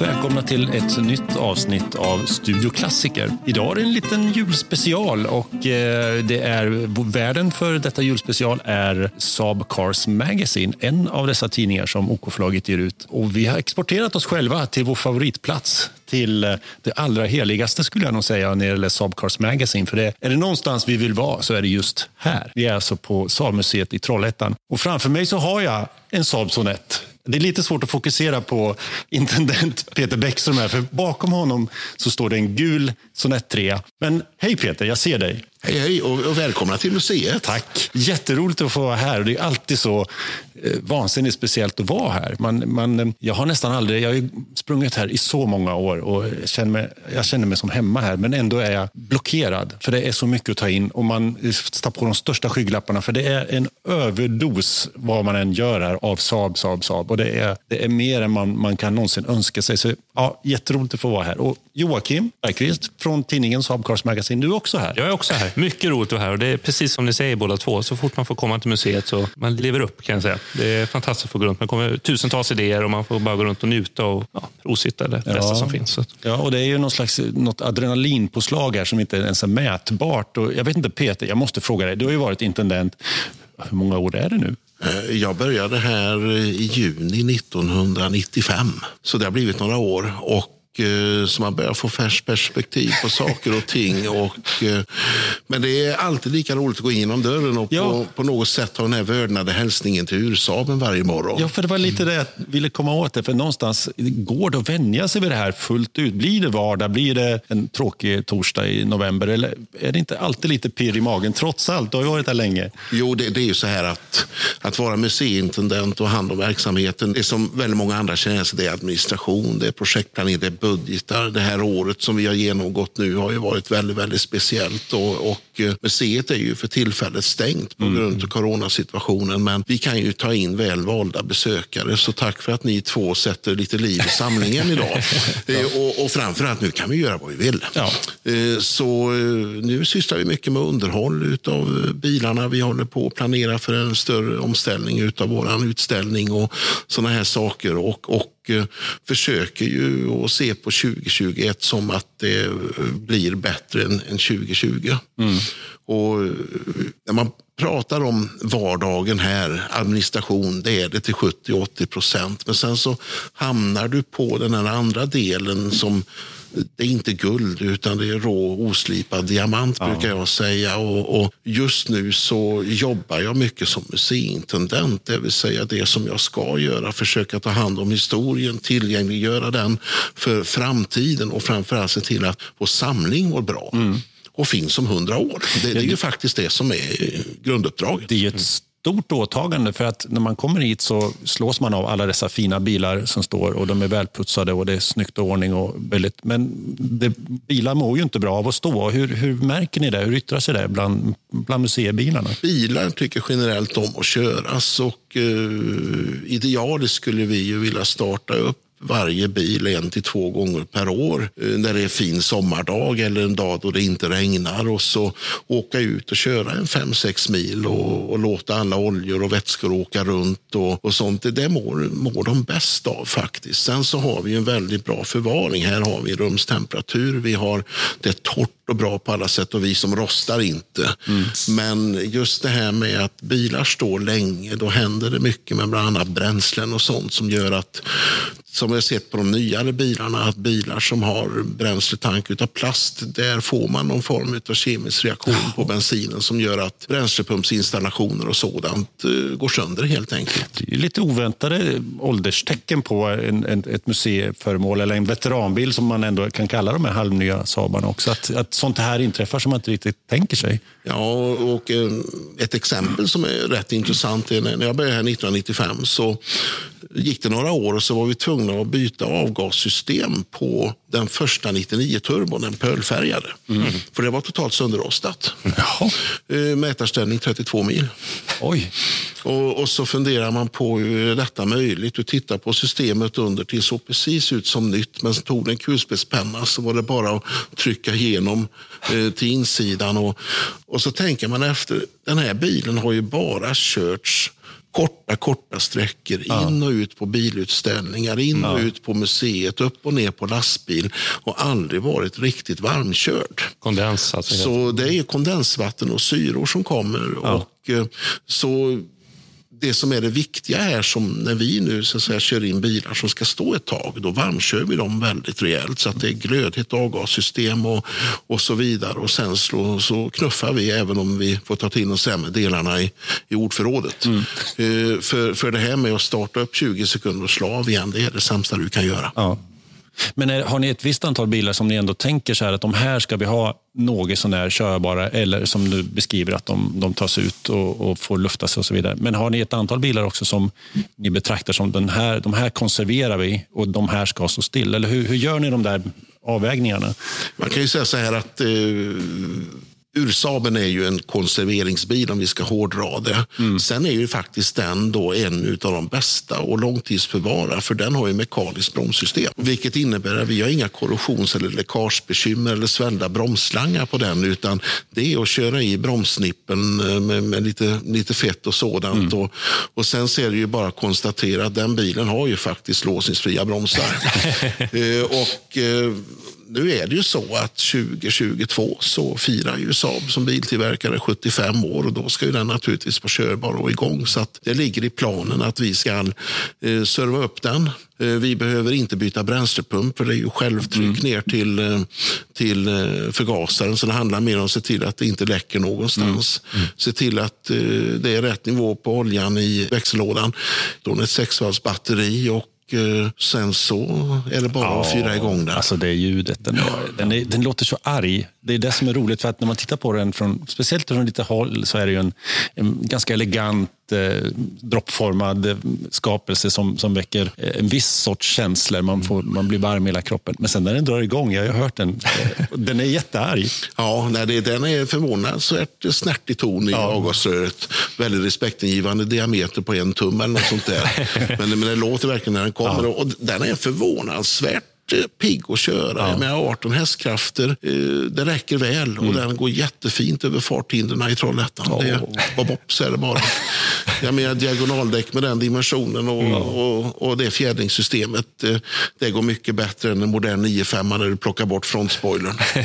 varmt välkomna till ett nytt avsnitt av Studio Klassiker. Idag är det en liten julspecial och eh, det är värden för detta julspecial är Saab Cars Magazine, en av dessa tidningar som OK-förlaget ger ut. Och vi har exporterat oss själva till vår favoritplats, till eh, det allra heligaste skulle jag nog säga när det gäller Saab Cars Magazine. För det, är det någonstans vi vill vara så är det just här. Vi är alltså på Saabmuseet i Trollhättan. Och framför mig så har jag en Saab Sonett. Det är lite svårt att fokusera på intendent Peter Bäckström här, för bakom honom så står det en gul Sonett 3. Men hej Peter, jag ser dig. Hej, hej och, och välkomna till museet. Tack. Jätteroligt att få vara här. Det är alltid så eh, vansinnigt speciellt att vara här. Man, man, eh, jag har nästan aldrig, jag har sprungit här i så många år och jag känner, mig, jag känner mig som hemma här. Men ändå är jag blockerad, för det är så mycket att ta in och man eh, tar på de största skygglapparna. För det är en överdos vad man än gör här av Saab, Saab, Saab. Och det är, det är mer än man, man kan någonsin önska sig. Så ja, jätteroligt att få vara här. Och Joakim Bergqvist från tidningen Saab Cars Magazine, du är också här. Jag är också här. Mycket roligt att vara här. Och det är precis som ni säger båda två. Så fort man får komma till museet så man lever upp kan jag säga. Det är fantastiskt att få gå runt. Man kommer tusentals idéer och man får bara gå runt och njuta och ja, rositta det bästa Ja. som finns. Ja, och det är ju någon slags, något adrenalinpåslag här som inte ens är mätbart. Och jag vet inte Peter, jag måste fråga dig. Du har ju varit intendent. Hur många år är det nu? Eh, jag började här i juni 1995, så det har blivit några år. Och så man börjar få färskt perspektiv på saker och ting. Och, eh, men det är alltid lika roligt att gå in genom dörren och Ja. på, på något sätt ha den här vördnade hälsningen till ursaben varje morgon. Ja, för det var lite det jag ville komma åt. Det, för någonstans går det att vänja sig vid det här fullt ut. Blir det vardag? Blir det en tråkig torsdag i november? Eller är det inte alltid lite pirr i magen? Trots allt, du har ju varit här länge. Jo, det, det är ju så här att, att vara museiintendent och hand om verksamheten, det som väldigt många andra känner sig, det är administration, det är projektplanering, det är budgetar. Det här året som vi har genomgått nu har ju varit väldigt, väldigt speciellt och, och eh, museet är ju för tillfället stängt på grund av coronasituationen, men vi kan ju ta in väl valda besökare, så tack för att ni två sätter lite liv i samlingen idag. Eh, och, och framförallt, nu kan vi göra vad vi vill. Ja. Eh, Så nu sysslar vi mycket med underhåll av bilarna. Vi håller på att planera för en större omställning av vår utställning och sådana här saker. Och, och eh, försöker ju att se på 2021 som att det eh, blir bättre än, än 2020. Och eh, när man pratar om vardagen här, administration, det är det till 70-80 procent. Men sen så hamnar du på den här andra delen som det är inte guld utan det är rå oslipad diamant brukar jag säga. Och, och just nu så jobbar jag mycket som museiintendent, det vill säga det som jag ska göra. Försöka ta hand om historien, tillgängliggöra den för framtiden och framförallt se till att vår samling mår bra. Och finns om hundra år. Det, det är ju faktiskt det som är grunduppdraget. Det är ett stort åtagande för att när man kommer hit så slås man av alla dessa fina bilar som står och de är välputsade och det är snyggt och ordning och väldigt. Men det, bilar mår ju inte bra av att stå. Hur, hur märker ni det? Hur yttrar sig det bland, bland museibilarna? Bilar tycker generellt om att köras och eh, idealiskt skulle vi ju vilja starta upp varje bil en till två gånger per år eh, när det är fin sommardag eller en dag då det inte regnar och så åka ut och köra en fem sex mil och, och låta alla oljor och vätskor åka runt och, och sånt. Det, det mår, mår de bäst av faktiskt. Sen så har vi en väldigt bra förvaring. Här har vi rumstemperatur, vi har det torrt och bra på alla sätt och vis som rostar inte. Men just det här med att bilar står länge, då händer det mycket med bland annat bränslen och sånt som gör att som vi har sett på de nyare bilarna, att bilar som har bränsletank utav plast, där får man någon form av kemisk reaktion på bensinen som gör att bränslepumpsinstallationer och sådant eh, går sönder helt enkelt. Det är lite oväntade ålderstecken på en, en, ett museiföremål eller en veteranbil som man ändå kan kalla de här halvnya Saabarna också. Att, att sånt här inträffar som man inte riktigt tänker sig. Ja, och eh, ett exempel som är rätt intressant är när jag började här 1995 så gick det några år och så var vi tvungna att byta avgassystem på den första 99-turbon, den pölfärgade. För det var totalt sönderrostat. Jaha. Eh, Mätarställning 32 mil. Oj. Och, och så funderar man på hur är detta möjligt. Du tittar på systemet under till såg precis ut som nytt men så tog en kulspetspenna så var det bara att trycka igenom eh, till insidan. Och, och så tänker man efter, den här bilen har ju bara körts korta, korta sträckor. In och ut på bilutställningar, in och ut på museet, upp och ner på lastbil och aldrig varit riktigt varmkörd. Kondens alltså. Så det är kondensvatten och syror som kommer. Och, eh, så det som är det viktiga här, som när vi nu så att säga, kör in bilar som ska stå ett tag, då varmkör vi dem väldigt rejält så att det är glödhett avgassystem och, och så vidare. Och sen så, så knuffar vi även om vi får ta till de sämre delarna i, i ordförrådet. Mm. Uh, för, för det här med att starta upp 20 sekunder och slå av igen, det är det sämsta du kan göra. Ja. Men är, har ni ett visst antal bilar som ni ändå tänker så här att de här ska vi ha något sånär körbara eller som du beskriver att de, de tas ut och, och får lufta sig och så vidare. Men har ni ett antal bilar också som ni betraktar som den här, de här konserverar vi och de här ska stå still? Eller hur, hur gör ni de där avvägningarna? Man kan ju säga så här att eh, Ursaben är ju en konserveringsbil om vi ska hårdra det. Mm. Sen är ju faktiskt den då en av de bästa och långtidsförvara för den har ju mekaniskt bromssystem. Vilket innebär att vi har inga korrosions eller läckagebekymmer eller svällda bromsslangar på den utan det är att köra i bromssnippen eh, med, med lite, lite fett och sådant. Mm. Och, och sen ser det ju bara konstatera att den bilen har ju faktiskt låsningsfria bromsar. eh, och eh, nu är det ju så att 2022 så firar ju Saab som biltillverkare 75 år och då ska ju den naturligtvis vara körbar och igång. Så att det ligger i planen att vi ska eh, serva upp den. Eh, vi behöver inte byta bränslepump för det är ju självtryck mm. ner till, eh, till eh, förgasaren. Så det handlar mer om att se till att det inte läcker någonstans. Mm. Mm. Se till att det är rätt nivå på oljan i växellådan. Då är ett sexvalsbatteri och Eh, sen så är det bara att fyra igång den. Alltså det ljudet, den, den, är, den, låter så arg. Det är det som är roligt, för att när man tittar på den, från, speciellt från lite håll, så är det ju en, en ganska elegant eh, droppformad eh, skapelse som, som väcker eh, en viss sorts känslor. Man, får, man blir varm i hela kroppen. Men sen när den drar igång, jag har hört den, eh, den är jättearg. Ja, nej, det, den är förvånansvärt snärtig ton i ja. avgasröret. Väldigt respektingivande diameter på en tum eller något sånt där. men, men det låter verkligen när den kommer. Ja. Och den är förvånansvärt pigg att köra. Ja. Med 18 hästkrafter, eh, det räcker väl. Mm. Och den går jättefint över farthindren i Trollhättan. Oh. Det, bob, bob, så är det bara. Jag menar diagonaldäck med den dimensionen och, mm. och, och det fjädringssystemet. Eh, det går mycket bättre än en modern 95 när du plockar bort frontspoilern.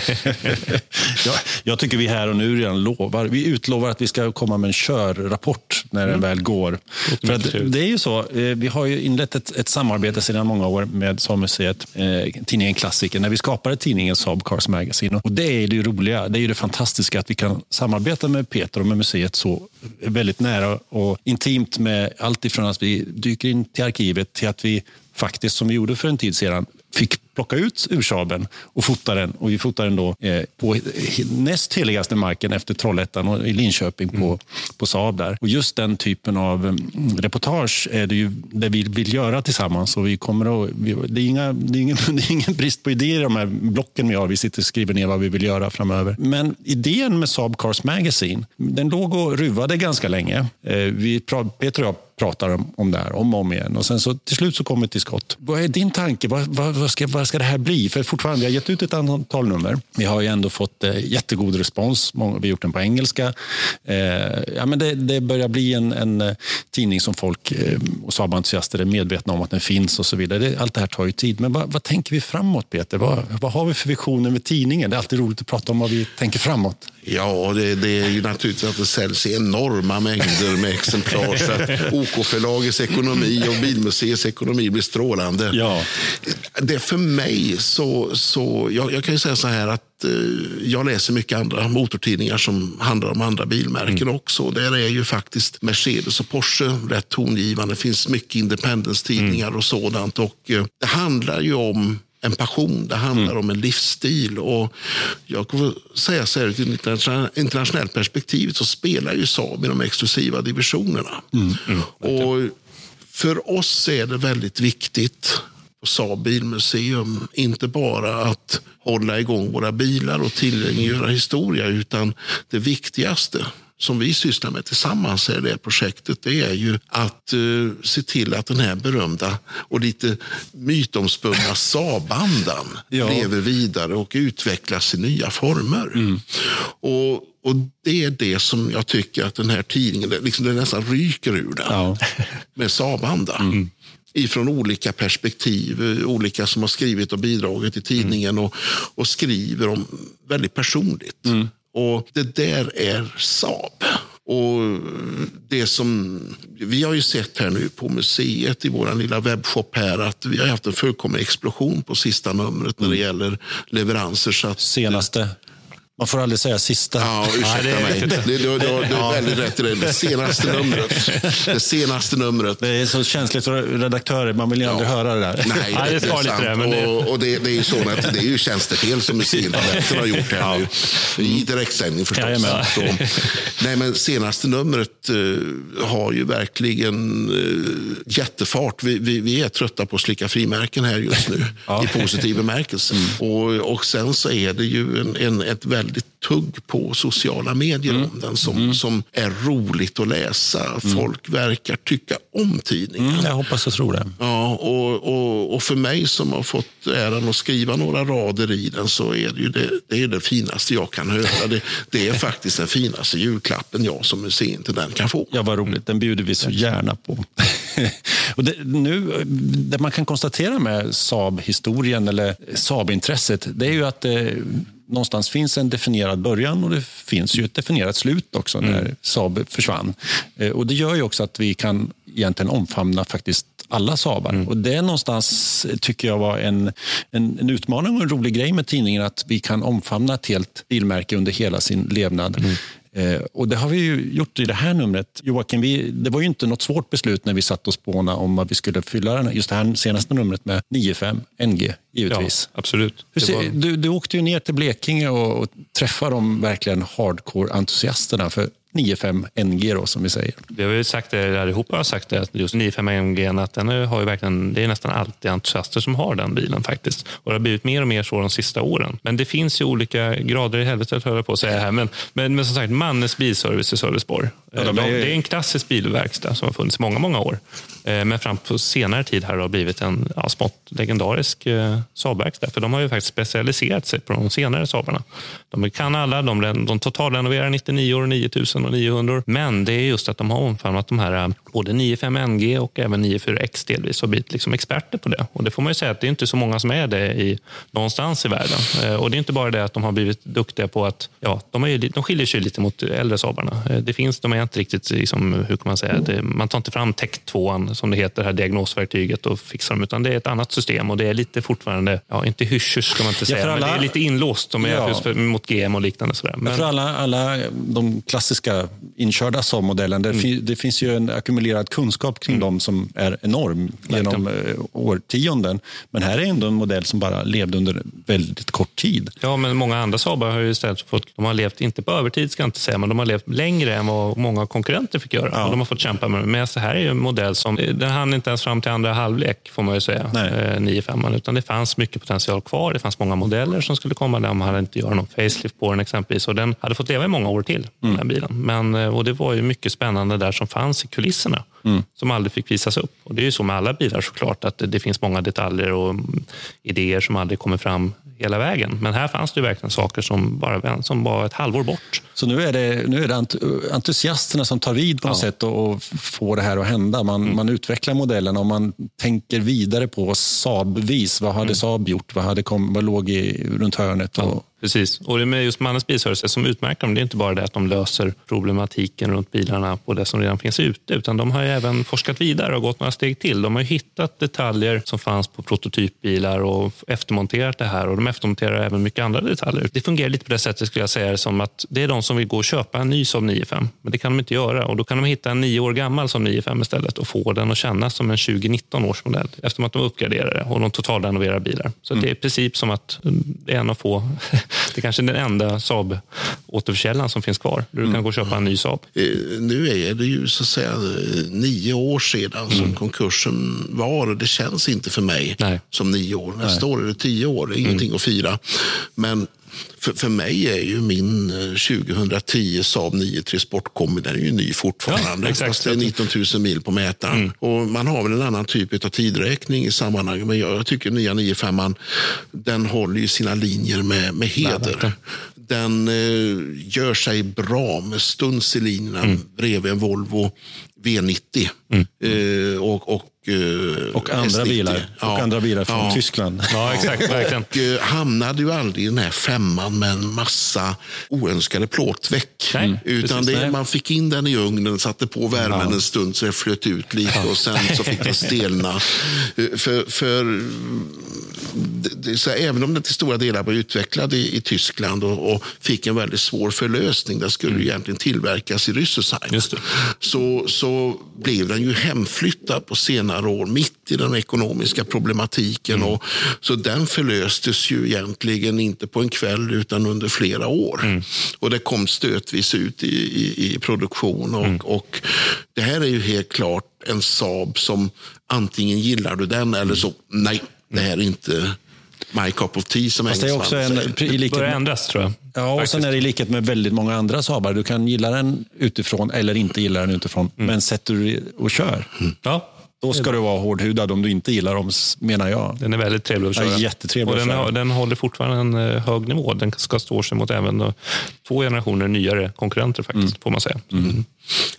ja, jag tycker vi här och nu redan lovar. Vi utlovar att vi ska komma med en körrapport när den mm. väl går. För att, det är ju så, eh, vi har ju inlett ett, ett samarbete sedan många år med Samuseet eh, Eh, tidningen Klassiker när vi skapade tidningen Saab Cars Magazine. Och det är det roliga, det är det fantastiska att vi kan samarbeta med Peter och med museet så väldigt nära och intimt med allt ifrån att vi dyker in till arkivet till att vi faktiskt, som vi gjorde för en tid sedan, fick plocka ut ursaben och fota den. Och vi fotade den då eh, på näst heligaste marken efter Trollhättan och i Linköping på, mm. på Saab. Där. Och just den typen av mm, reportage är det ju det vi vill göra tillsammans. Och vi kommer att, vi, det, är inga, det, är ingen, det är ingen brist på idéer i de här blocken vi har. Vi sitter och skriver ner vad vi vill göra framöver. Men idén med Saab Cars Magazine, den låg och ruvade ganska länge. Eh, vi, Peter och jag pratar om, om det här om och om igen. Och sen så till slut så kommer vi till skott. Vad är din tanke? Vad, vad, vad, ska, vad ska det här bli? För fortfarande, vi har gett ut ett antal nummer. Vi har ju ändå fått eh, jättegod respons. vi har gjort den på engelska. Eh, ja, men det, det, börjar bli en, en eh, tidning som folk eh, och Saab-entusiaster är medvetna om att den finns och så vidare. Det, allt det här tar ju tid. Men vad, vad tänker vi framåt, Peter? Vad, vad har vi för visioner med tidningen? Det är alltid roligt att prata om vad vi tänker framåt. Ja, det, det är ju naturligtvis att det säljs enorma mängder med exemplar. Så att oh, OK-förlagets ekonomi och Bilmuseets ekonomi blir strålande. Ja. Det för mig så, så jag, jag kan ju säga så här att eh, jag läser mycket andra motortidningar som handlar om andra bilmärken mm. också. Där är ju faktiskt Mercedes och Porsche rätt tongivande. Det finns mycket independence-tidningar mm. och sådant. Och eh, det handlar ju om en passion, det handlar mm. om en livsstil. Och jag kommer säga så här, ur ett internationellt perspektiv så spelar ju Saab i de exklusiva divisionerna. Mm. Mm. Och för oss är det väldigt viktigt på Saab bilmuseum, inte bara att hålla igång våra bilar och tillgängliggöra historia, utan det viktigaste som vi sysslar med tillsammans i det projektet, det är ju att uh, se till att den här berömda och lite mytomspunna Saabandan ja. lever vidare och utvecklas i nya former. Mm. Och, och det är det som jag tycker att den här tidningen, liksom det nästan ryker ur den. Ja. Med Saabanda. Mm ifrån olika perspektiv, olika som har skrivit och bidragit i tidningen mm. och, och skriver om väldigt personligt. Mm. Och det där är Saab. Och det som vi har ju sett här nu på museet i vår lilla webbshop här att vi har haft en fullkomlig explosion på sista numret när det mm. gäller leveranser. Så att, Senaste man får aldrig säga sista. Ja, ursäkta Nej, mig. Det, du, du, du är väldigt rätt i det. Det senaste numret. Det senaste numret. Det är så känsligt för redaktörer. Man vill ju aldrig höra det där. Nej, det, det, det är sant. Det. Och, och det, det är ju så att det är ju tjänstefel som museet har gjort här ja. nu. I direktsändning förstås. Så, nej, men senaste numret uh, har ju verkligen uh, jättefart. Vi, vi, vi, är trötta på att slicka frimärken här just nu. ja. I positiv bemärkelse. Mm. Och, och sen så är det ju en, en, ett väldigt väldigt tugg på sociala medier mm. om den som, mm. som är roligt att läsa. Mm. Folk verkar tycka om tidningen. Mm, jag hoppas och tror det. Ja, och, och, och, för mig som har fått äran att skriva några rader i den så är det ju det, det, är det finaste jag kan höra. Det, det är faktiskt den finaste julklappen jag som den kan få. Ja, vad roligt. Den bjuder vi så gärna på. och det, nu, det man kan konstatera med Saab-historien eller Saab-intresset, det är ju att eh, någonstans finns en definierad början och det finns ju ett definierat slut också när mm. Saab försvann. Eh, och det gör ju också att vi kan egentligen omfamna faktiskt alla Saabar. Mm. Och det någonstans tycker jag var en, en, en, utmaning och en rolig grej med tidningen att vi kan omfamna ett helt bilmärke under hela sin levnad. Mm. Eh, och Det har vi ju gjort i det här numret. Joakim, vi, det var ju inte något svårt beslut när vi satt och spånade om vad vi skulle fylla just det här senaste numret med 9.5 NG, givetvis. Ja, absolut. Ser, du, du åkte ju ner till Blekinge och, och träffade de verkligen hardcore-entusiasterna. För 95 NG då, som vi säger. Vi har ju sagt det allihopa har sagt det, just 95 NG, att den har ju verkligen, det är nästan alltid entusiaster som har den bilen faktiskt. Och det har blivit mer och mer så de sista åren. Men det finns ju olika grader i helvetet, höll jag på att säga här. Men, men, men som sagt, Mannes Bilservice i Sölvesborg. Ja, de är... Det är en klassisk bilverkstad som har funnits i många, många år. Eh, men fram på senare tid har det blivit en ja, smått legendarisk eh, Saabverkstad. För de har ju faktiskt specialiserat sig på de senare Saabarna. De kan alla, de, de totalrenoverar 99 år, 9000 och 900. Men det är just att de har omfamnat de här eh, både 95 NG och även 94X delvis och blivit liksom experter på det. Och det får man ju säga att det är inte så många som är det i, någonstans i världen. Och det är inte bara det att de har blivit duktiga på att, ja, de, är, de skiljer sig lite mot äldre Saabarna. Det finns, de är inte riktigt, liksom, hur kan man säga, det, man tar inte fram Tech 2 som det heter, det här diagnosverktyget och fixar dem, utan det är ett annat system och det är lite fortfarande, ja inte hysch ska man inte säga, ja, alla, men det är lite inlåst de är ja. mot GM och liknande. Sådär. Men, för alla, alla de klassiska inkörda SAM-modellen, det, mm. det, finns ju en ackumulerad kunskap kring mm. dem som är enorm genom eh, årtionden. Men här är ändå en modell som bara levde under väldigt kort tid. Ja, men många andra Saabar har ju istället fått, de har levt, inte på övertid ska jag inte säga, men de har levt längre än vad många konkurrenter fick göra. Ja. Och de har fått kämpa med det. Men det här är ju en modell som den hann inte ens fram till andra halvlek, får man ju säga, eh, 9-5. Utan det fanns mycket potential kvar. Det fanns många modeller som skulle komma. Där man hade inte gjort någon facelift på den exempelvis. Och den hade fått leva i många år till, mm. den här bilen. Men, eh, och det var ju mycket spännande där som fanns i kulisserna. Mm. som aldrig fick visas upp. Och Det är ju så med alla bilar såklart, att det finns många detaljer och idéer som aldrig kommer fram hela vägen. Men här fanns det verkligen saker som bara som var ett halvår bort. Så nu är det, nu är det entusiasterna som tar vid på något sätt och, och får det här att hända. Man, mm. man utvecklar modellen och man tänker vidare på Saab-vis. Vad hade mm. Saab gjort? Vad, hade kom, vad låg i, runt hörnet? Och, Precis. Och det med just Mannens bilservice som utmärker dem, det är inte bara det att de löser problematiken runt bilarna på det som redan finns ute, utan de har även forskat vidare och gått några steg till. De har hittat detaljer som fanns på prototypbilar och eftermonterat det här och de eftermonterar även mycket andra detaljer. Det fungerar lite på det sättet skulle jag säga som att det är de som vill gå och köpa en ny Saab 9-5, men det kan de inte göra och då kan de hitta en nio år gammal Saab 9-5 istället och få den att kännas som en 2019 års modell eftersom att de uppgraderar det och de totalrenoverar bilar. Så mm. det är i princip som att det är en av få det är kanske är den enda Saab-återförsäljaren som finns kvar. Du kan mm. gå och köpa en ny Saab. Eh, nu är det ju så att säga nio år sedan som mm. konkursen var. och Det känns inte för mig Nej. som nio år. Nästa Nej. år är det tio år. Det är ingenting mm. att fira. Men för, för mig är ju min 2010 Saab 9-3 Sportkombi, den är ju ny fortfarande. Ja, exakt. Fast det är 19 000 mil på mätaren. Mm. Och man har väl en annan typ av tidräkning i sammanhanget. Men jag, jag tycker nya 95 den håller ju sina linjer med, med heder. Den eh, gör sig bra med stuns i linjerna mm. bredvid en Volvo V90. Mm. Eh, och, och Eh, och andra bilar. Ja. Och andra bilar från ja. Tyskland. Ja, exakt. Verkligen. Och eh, hamnade ju aldrig i den här femman med en massa oönskade plåtveck. Nej, Utan precis, det, man fick in den i ugnen, satte på värmen ja. en stund så det flöt ut lite och sen så fick den stelna. Eh, för, för så även om den till stora delar var utvecklad i, i Tyskland och, och, fick en väldigt svår förlösning, den skulle mm. egentligen tillverkas i Rüsselsheim, så, så blev den ju hemflyttad på senare år mitt i den ekonomiska problematiken. Mm. Och, så den förlöstes ju egentligen inte på en kväll utan under flera år. Mm. Och det kom stötvis ut i, i, i produktion. Och, mm. och det här är ju helt klart en Saab som antingen gillar du den eller så nej, det här är inte my cup of tea som Fast det är också en, i likhet börjar ändras tror jag. Ja, och Faktiskt. sen är det i likhet med väldigt många andra Saabar. Du kan gilla den utifrån eller inte gilla den utifrån. Mm. Men sätter du och kör, mm. ja. Då ska du vara hårdhudad om du inte gillar dem, menar jag. Den är väldigt trevlig att köra. Ja, jättetrevlig och den, har, den håller fortfarande en eh, hög nivå. Den ska stå sig mot även två generationer nyare konkurrenter, faktiskt, mm. får man säga. Mm.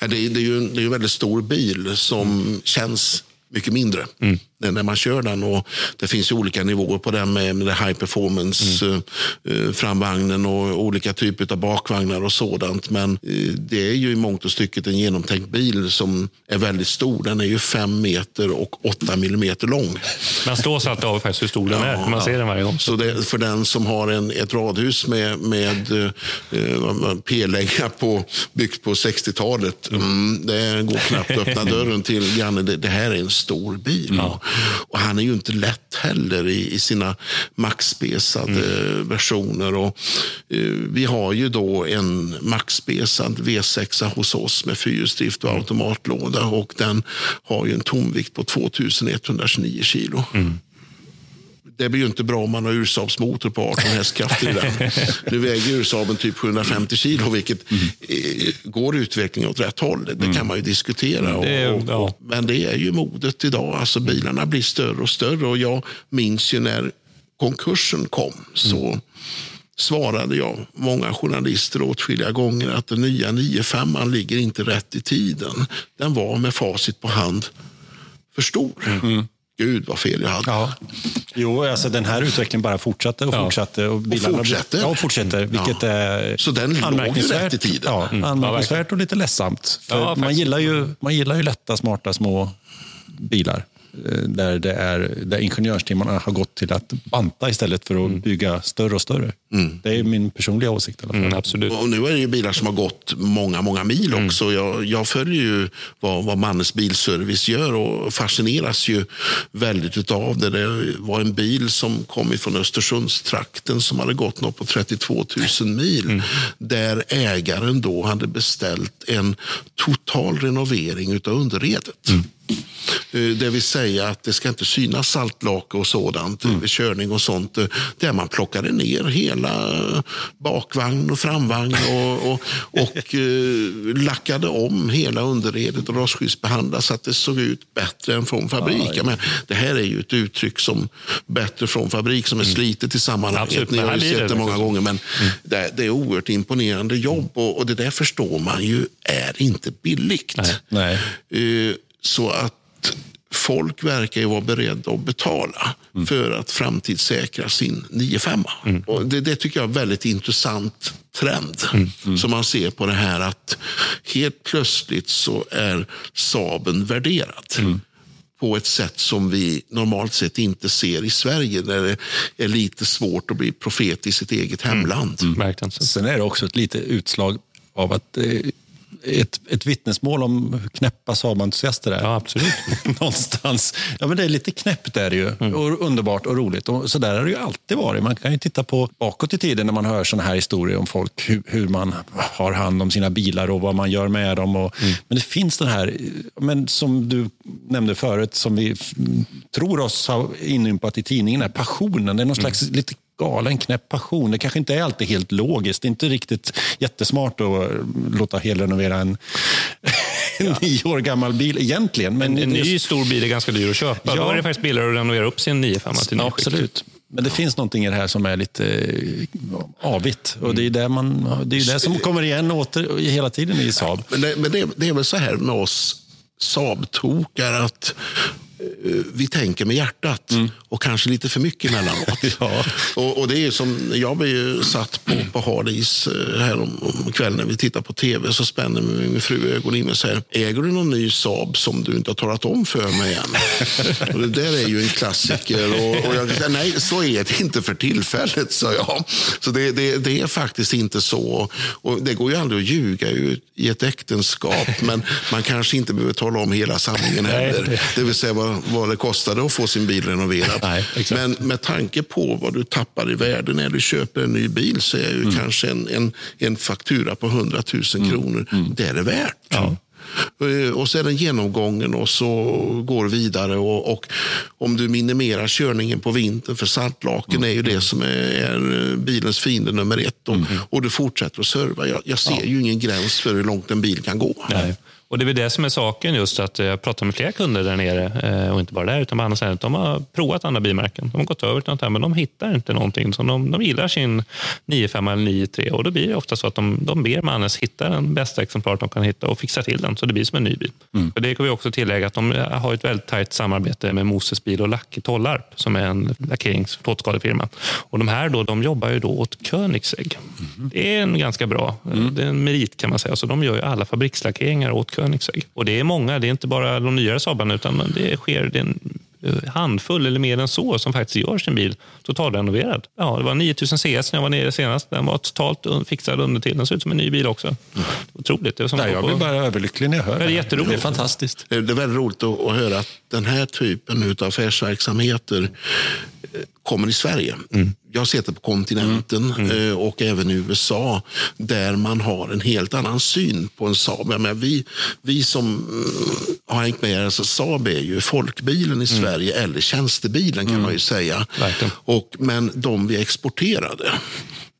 Ja, det, är, det, är ju, det är en väldigt stor bil som känns mycket mindre mm. När man kör den. Och det finns ju olika nivåer på den med, med high performance mm. uh, framvagnen och olika typer av bakvagnar och sådant. Men uh, det är ju i mångt och stycket en genomtänkt bil som är väldigt stor. Den är ju fem meter och åtta millimeter lång. Man slås alltid av faktiskt hur stor den är. Man ser den varje gång. Så det, för den som har en, ett radhus med, med uh, P-länga på, byggt på 60-talet. Mm, det går knappt att öppna dörren till grannen. Det, det här är en stor bil. Ja. Och han är ju inte lätt heller i, i sina maxspesade mm. versioner. Och, uh, vi har ju då en maxspesad V6 hos oss med fyrhjulsdrift och mm. automatlåda och den har ju en tomvikt på 2129 kilo. Mm det blir ju inte bra om man har ursaabsmotor på 18 hästkrafter i den. Nu väger ursaaben typ 750 kilo, vilket mm. går utvecklingen åt rätt håll. Det mm. kan man ju diskutera. Är, och, och, ja. Men det är ju modet idag. Alltså bilarna blir större och större. Och jag minns ju när konkursen kom. så mm. svarade jag många journalister åtskilliga gånger att den nya 95 ligger inte rätt i tiden. Den var med facit på hand för stor. Mm. Gud vad fel jag hade. Ja. Jo, alltså den här utvecklingen bara fortsatte och fortsatte. Och, och fortsätter. Ja, och fortsätter. Vilket ja. är Så den låg rätt i tiden. Ja, mm. anmärkningsvärt och lite ledsamt. För man, gillar ju, man gillar ju lätta, smarta, små bilar. Eh, där, det är, där ingenjörstimmarna har gått till att banta istället för att mm. bygga större och större. Mm. Det är min personliga åsikt. I alla fall. Mm, absolut. Och nu är det bilar som har gått många, många mil mm. också. Jag, jag följer ju vad, vad Mannes Bilservice gör och fascineras ju väldigt av det. Det var en bil som kom ifrån Östersundstrakten som hade gått något på 32 000 mil. Mm. Där ägaren då hade beställt en total renovering av underredet. Eh, det vill säga att det ska inte synas saltlake och sådant mm. vid körning och sånt. Eh, där man plockade ner hela bakvagn och framvagn och, och, och lackade om hela underredet och rostskyddsbehandlade så att det såg ut bättre än från fabrik. Ja, Men det här är ju ett uttryck som bättre från fabrik som är mm. slitet i sammanhanget. Ni har ju sett det många gånger. Men mm. det, det, är oerhört imponerande jobb och, och, det där förstår man ju är inte billigt. Nej. Nej. Uh, så att folk verkar ju vara beredda att betala mm. för att framtidssäkra sin 95. Mm. Och det, det, tycker jag är en väldigt intressant trend mm. mm. som man ser på det här att helt plötsligt så är Saben värderad mm. på ett sätt som vi normalt sett inte ser i Sverige där det är lite svårt att bli profet i sitt eget mm. hemland. Mm. Sen är det också ett litet utslag av att eh, ett, ett vittnesmål om knäppa Saab-entusiaster Ja, absolut. Någonstans. Ja, men det är lite knäppt är det ju. Mm. Och underbart och roligt. Och så där har det ju alltid varit. Man kan ju titta på bakåt i tiden när man hör sådana här historier om folk. Hur, hur, man har hand om sina bilar och vad man gör med dem. Och, mm. Men det finns den här, men som du nämnde förut, som vi tror oss ha inympat i tidningen, passionen. Det är någon mm. slags lite galen knäpp passion. Det kanske inte är alltid helt logiskt. Det är inte riktigt jättesmart att låta helrenovera en en nio år gammal bil egentligen. Men En ny just- stor bil är ganska dyr att köpa. Ja. Då är det faktiskt billigare att renovera upp sin 95 till Ja, absolut. Men det finns någonting i det här som är lite eh, avigt. Och det är det, man, det, är det som kommer igen åter hela tiden i Saab. Men, det, men det, det är väl så här med oss Saab-tokar att eh, vi tänker med hjärtat och kanske lite för mycket emellanåt. Ja. och, och det är som, jag blev ju satt på, på hardis eh, här om, om kvällen när vi tittar på tv så spänner min fru ögonen i mig och säger, äger du någon ny Saab som du inte har talat om för mig än? och det där är ju en klassiker. Och, och jag säger, nej, så är det inte för tillfället, sa jag. Så det, det, det är faktiskt inte så. Och det går ju aldrig att ljuga i- i ett äktenskap, men man kanske inte behöver tala om hela sanningen heller. Det vill säga vad, vad det kostade att få sin bil renoverad. Nej, men med tanke på vad du tappar i värde när du köper en ny bil så är ju Mm. kanske en, en, en faktura på 100 000 kronor, Mm. det är det värt. Eh, Och så är den genomgången och så går vidare. Och, och om du minimerar körningen på vintern, för saltlaken är ju det som är, är bilens fiende nummer ett. Och, och du fortsätter att serva. Jag, jag ser ju ingen gräns för hur långt en bil kan gå. Nej. Och Det är väl det som är saken, just att jag pratar med flera kunder där nere, eh, och inte bara där, utan på andra ställen. De har provat andra bilmärken. De har gått över till något här, men de hittar inte någonting. Så de, de gillar sin 95 eller 93 och då blir det ofta så att de, de ber Mannes hitta den bästa exemplaret de kan hitta och fixa till den, så det blir som en ny bil. För det kan vi också tillägga att de har ett väldigt tajt samarbete med Moses Bil och Lack i Tollarp, som är en lackerings plåtskadefirma. Och de här då, de jobbar ju då åt Koenigsegg. Det är en ganska bra, det är en merit kan man säga. Så de gör ju alla fabrikslackeringar åt Koenigsegg. Och det är många, det är inte bara de nyare Saabarna utan det sker det är en eh, handfull eller mer än så som faktiskt gör sin bil totalrenoverad. Ja, det var 9000 CS när jag var nere senast. Den var totalt fixad under till. Den ser ut som en ny bil också. Otroligt. Det är som Nej, jag blir bara överlycklig när jag hör det är här. jätteroligt. Det är fantastiskt. Det är väldigt roligt att, att höra att den här typen av affärsverksamheter eh, kommer i Sverige. Jag har sett det på kontinenten eh, och även i USA där man har en helt annan syn på en Saab. Jag menar, vi, vi som mm, har hängt med, alltså Saab är ju folkbilen i Sverige eller tjänstebilen kan man ju säga. Verkligen. Och, men de vi exporterade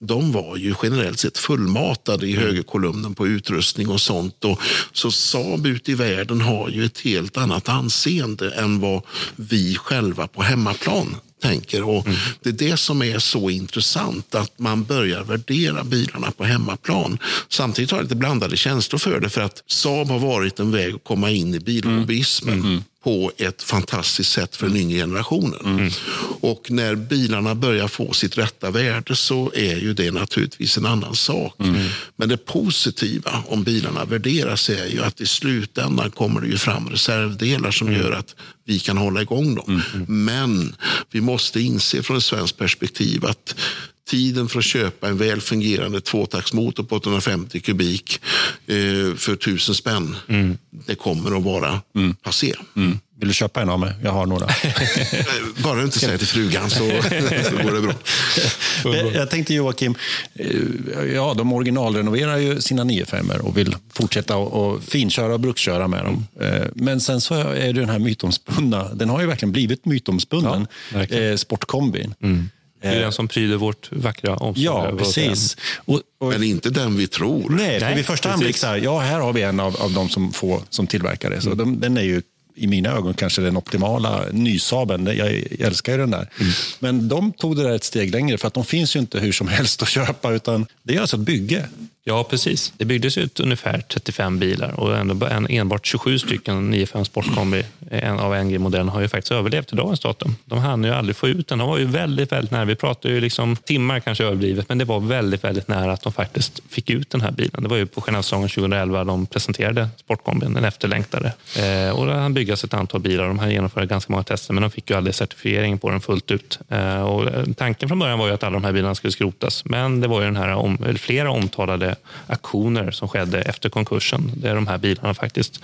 de var ju generellt sett fullmatade i högerkolumnen på utrustning och sånt. Och, så Saab ute i världen har ju ett helt annat anseende än vad vi själva på hemmaplan tänker. Och Det är det som är så intressant, att man börjar värdera bilarna på hemmaplan. Samtidigt har jag lite blandade känslor för det, för att Saab har varit en väg att komma in i billobbyismen på ett fantastiskt sätt för den yngre generationen. Och när bilarna börjar få sitt rätta värde så är ju det naturligtvis en annan sak. Men det positiva om bilarna värderas är ju att i slutändan kommer det ju fram reservdelar som gör att vi kan hålla igång dem. Men vi måste inse från ett svenskt perspektiv att tiden för att köpa en väl fungerande tvåtaktsmotor på 850 kubik eh, för tusen spänn, det kommer att vara passé. Vill du köpa en av mig? Jag har några. Bara du inte säger till frugan så, så går det bra. Jag tänkte Joakim, eh, ja, de originalrenoverar ju sina 95 och vill fortsätta och, finköra och bruksköra med dem. Eh, Men sen så är det den här mytomspunna, den har ju verkligen blivit mytomspunnen, Ja, verkligen. eh, sportkombin. Det är den som pryder vårt vackra omslag. Ja, precis. Och, och, Men inte den vi tror. nej, för Nej, vid första anblick, så här, ja, här har vi en av, av de som få som tillverkar det. Så de, den är ju i mina ögon kanske den optimala nysaben. Jag, jag älskar ju den där. Men de tog det där ett steg längre för att de finns ju inte hur som helst att köpa utan det är alltså ett bygge. Ja, precis. Det byggdes ut ungefär 35 bilar och ändå en, enbart 27 stycken 95 Sportkombi en av NG-modellen har ju faktiskt överlevt i dagens datum. De hann ju aldrig få ut den. De var ju väldigt, väldigt nära. Vi pratar ju liksom timmar kanske överdrivet, men det var väldigt, väldigt nära att de faktiskt fick ut den här bilen. Det var ju på Genèvesäsongen 2011 de presenterade Sportkombin, den efterlängtade. Eh, och det hann byggas ett antal bilar. De hann genomföra ganska många tester, men de fick ju aldrig certifiering på den fullt ut. Eh, och eh, tanken från början var ju att alla de här bilarna skulle skrotas, men det var ju den här om, flera omtalade aktioner som skedde efter konkursen, där de här bilarna faktiskt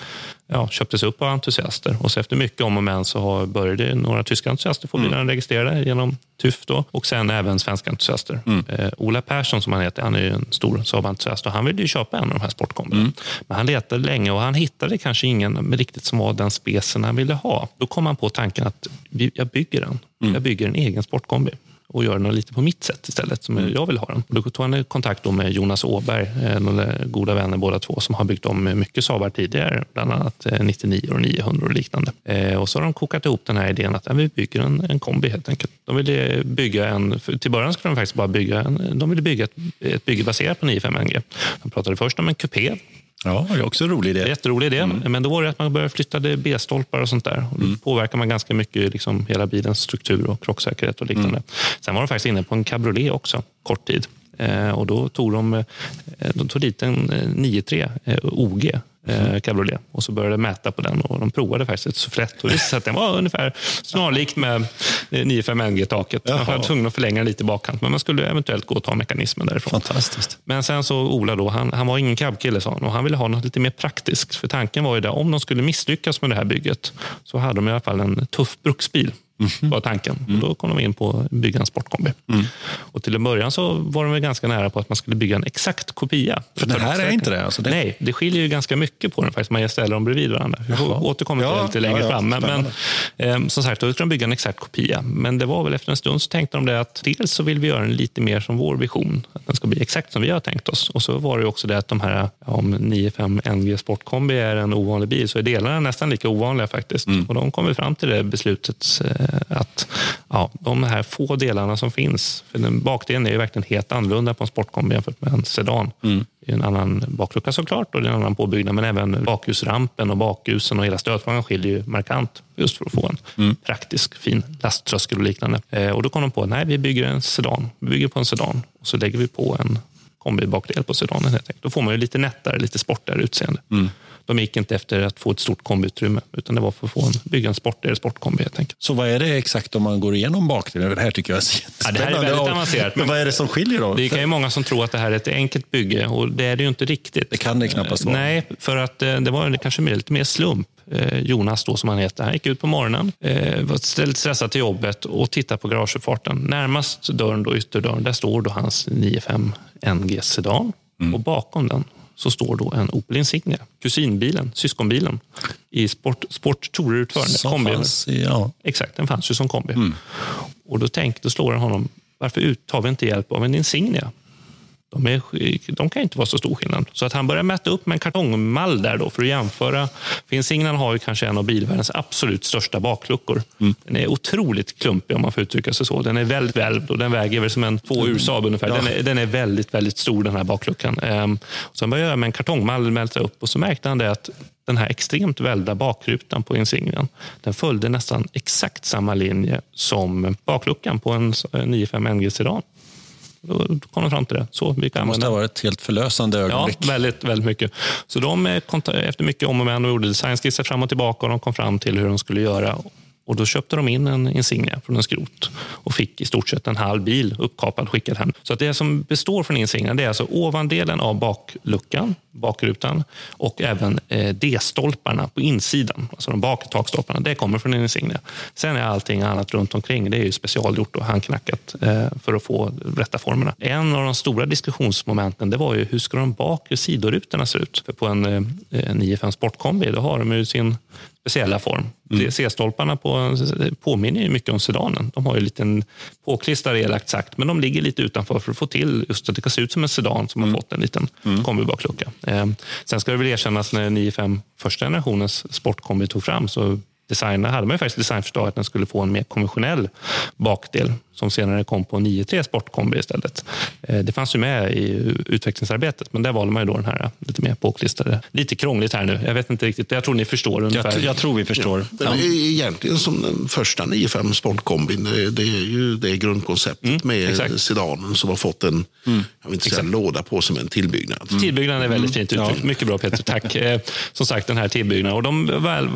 ja, köptes upp av entusiaster. Och så efter mycket om och men så har, började några tyska entusiaster få bilarna registrerade genom TÜV då, och sen även svenska entusiaster. Eh, Ola Persson som han heter, han är ju en stor Saab-entusiast och han ville ju köpa en av de här sportkombierna. Men han letade länge och han hittade kanske ingen riktigt som var den specen han ville ha. Då kom han på tanken att jag bygger den. Jag bygger en egen sportkombi. Och göra den lite på mitt sätt istället, som mm. jag vill ha den. Och då tog han kontakt med Jonas Åberg, några goda vänner båda två, som har byggt om mycket Saabar tidigare, bland annat 99 och 900 och liknande. Och så har de kokat ihop den här idén att vi bygger en, en kombi helt enkelt. De ville bygga en, till början skulle de faktiskt bara bygga en, de ville bygga ett, ett bygge baserat på 95 NG. De pratade först om en kupé Ja, det är också en rolig idé. Jätterolig idé. Mm. Men då var det att man började flytta B-stolpar och sånt där. Och då mm. påverkar man ganska mycket liksom hela bilens struktur och krocksäkerhet och liknande. Mm. Sen var de faktiskt inne på en cabriolet också, kort tid. Eh, och då tog de, eh, de tog dit en 9.3 eh, OG eh, cabriolet. Och så började de mäta på den och de provade faktiskt ett sufflett och visade att den var ungefär snarlikt med 95 NG-taket. Man var tvungen att förlänga lite i bakkant, men man skulle eventuellt gå och ta mekanismen därifrån. Fantastiskt. Men sen så Ola då, han, han var ingen cab-kille sa han och han ville ha något lite mer praktiskt. För tanken var ju att om de skulle misslyckas med det här bygget så hade de i alla fall en tuff bruksbil Mm. var tanken. Mm. Och då kom de in på att bygga en sportkombi. Mm. Och till en början så var de ganska nära på att man skulle bygga en exakt kopia. För den här är inte det? Alltså det... Nej, det skiljer ju ganska mycket på den faktiskt. Man ställer dem bredvid varandra. Vi återkommer till ja, det lite längre ja, ja, fram. Men, men eh, som sagt, då skulle de bygga en exakt kopia. Men det var väl efter en stund så tänkte de det att dels så vill vi göra den lite mer som vår vision. Att den ska bli exakt som vi har tänkt oss. Och så var det också det att de här, om 95 NG Sportkombi är en ovanlig bil så är delarna nästan lika ovanliga faktiskt. Mm. Och de kom fram till det beslutet eh, att ja, de här få delarna som finns, för den bakdelen är ju verkligen helt annorlunda på en sportkombi jämfört med en sedan. Mm. Det är en annan baklucka såklart och det är en annan påbyggnad, men även bakhusrampen och bakljusen och hela stötfångaren skiljer ju markant just för att få en mm. praktisk fin lasttröskel och liknande. Eh, och då kom de på att vi bygger en sedan. Vi bygger på en sedan och så lägger vi på en kombibakdel på sedanen. Helt enkelt. Då får man ju lite nättare, lite sportigare utseende. Mm. De gick inte efter att få ett stort kombiutrymme, utan det var för att få en, bygga en sportigare sportkombi helt enkelt. Så vad är det exakt om man går igenom bakdelen? Det här tycker jag är ja, Det här är väldigt avancerat. Men vad är det som skiljer då? Det är många som tror att det här är ett enkelt bygge och det är det ju inte riktigt. Det kan det knappast vara. Nej, för att eh, det var kanske lite mer slump. Eh, Jonas då som han heter. Han gick ut på morgonen, eh, var lite stressad till jobbet och tittade på garageuppfarten. Närmast dörren, då, ytterdörren, där står då hans 95 NG Sedan. Mm. Och bakom den så står då en Opel Insignia, kusinbilen, syskonbilen, i sport, sport tourer-utförande. Fanns, ja. Exakt, den fanns ju som kombi. Mm. Och då, tänkte, då slår han honom, varför tar vi inte hjälp av en Insignia? De, är, de kan inte vara så stor skillnad. Så att han börjar mäta upp med en kartongmall där då för att jämföra. Finsignan har ju kanske en av bilvärldens absolut största bakluckor. Mm. Den är otroligt klumpig om man får uttrycka sig så. Den är väldigt välvd och den väger väl som en två ur Saab ungefär. Den, är, den är väldigt, väldigt stor den här bakluckan. Ehm, han började med en kartongmall mäta upp och så märkte han det att den här extremt välda bakrutan på Insignian, den följde nästan exakt samma linje som bakluckan på en 95 NG Sedan. Då kom de fram till det. Så vi kan det måste ha varit ett helt förlösande ögonblick. Ja, väldigt, väldigt mycket. Så de, efter mycket om och men och gjorde designskisser fram och tillbaka och de kom fram till hur de skulle göra. Och Då köpte de in en Insignia från en skrot och fick i stort sett en halv bil uppkapad skickad hem. Så att det som består från Insignia det är alltså ovandelen av bakluckan, bakrutan och även eh, D-stolparna på insidan, alltså de bakre takstolparna. Det kommer från en Insignia. Sen är allting annat runt omkring det är ju specialgjort och handknackat eh, för att få rätta formerna. En av de stora diskussionsmomenten det var ju hur ska de bakre sidorutorna se ut? För på en eh, 9-5 Sportkombi då har de ju sin speciella form. Mm. C-stolparna på, påminner ju mycket om sedanen. De har ju en liten påklistrad elakt sagt, men de ligger lite utanför för att få till just att det kan se ut som en sedan som mm. har fått en liten mm. kombibaklucka. Eh, sen ska det väl erkännas när 95 första generationens sportkombi tog fram så designa, hade man ju faktiskt designförslag att den skulle få en mer konventionell bakdel som senare kom på 9.3 Sportkombi istället. Eh, det fanns ju med i utvecklingsarbetet, men där valde man ju då den här lite mer påklistrade. Lite krångligt här nu. Jag vet inte riktigt. Jag tror ni förstår ungefär. Jag, jag tror vi förstår. Ja, den är egentligen som den första 9.5 Sportkombin. Det är ju det grundkonceptet mm, med exakt. sedanen som har fått en, mm, jag vill inte säga låda på sig, men tillbyggnad. Mm. Tillbyggnaden är väldigt fint uttryckt. Ja. Mycket bra Peter, tack. Eh, som sagt, den här tillbyggnaden. Och de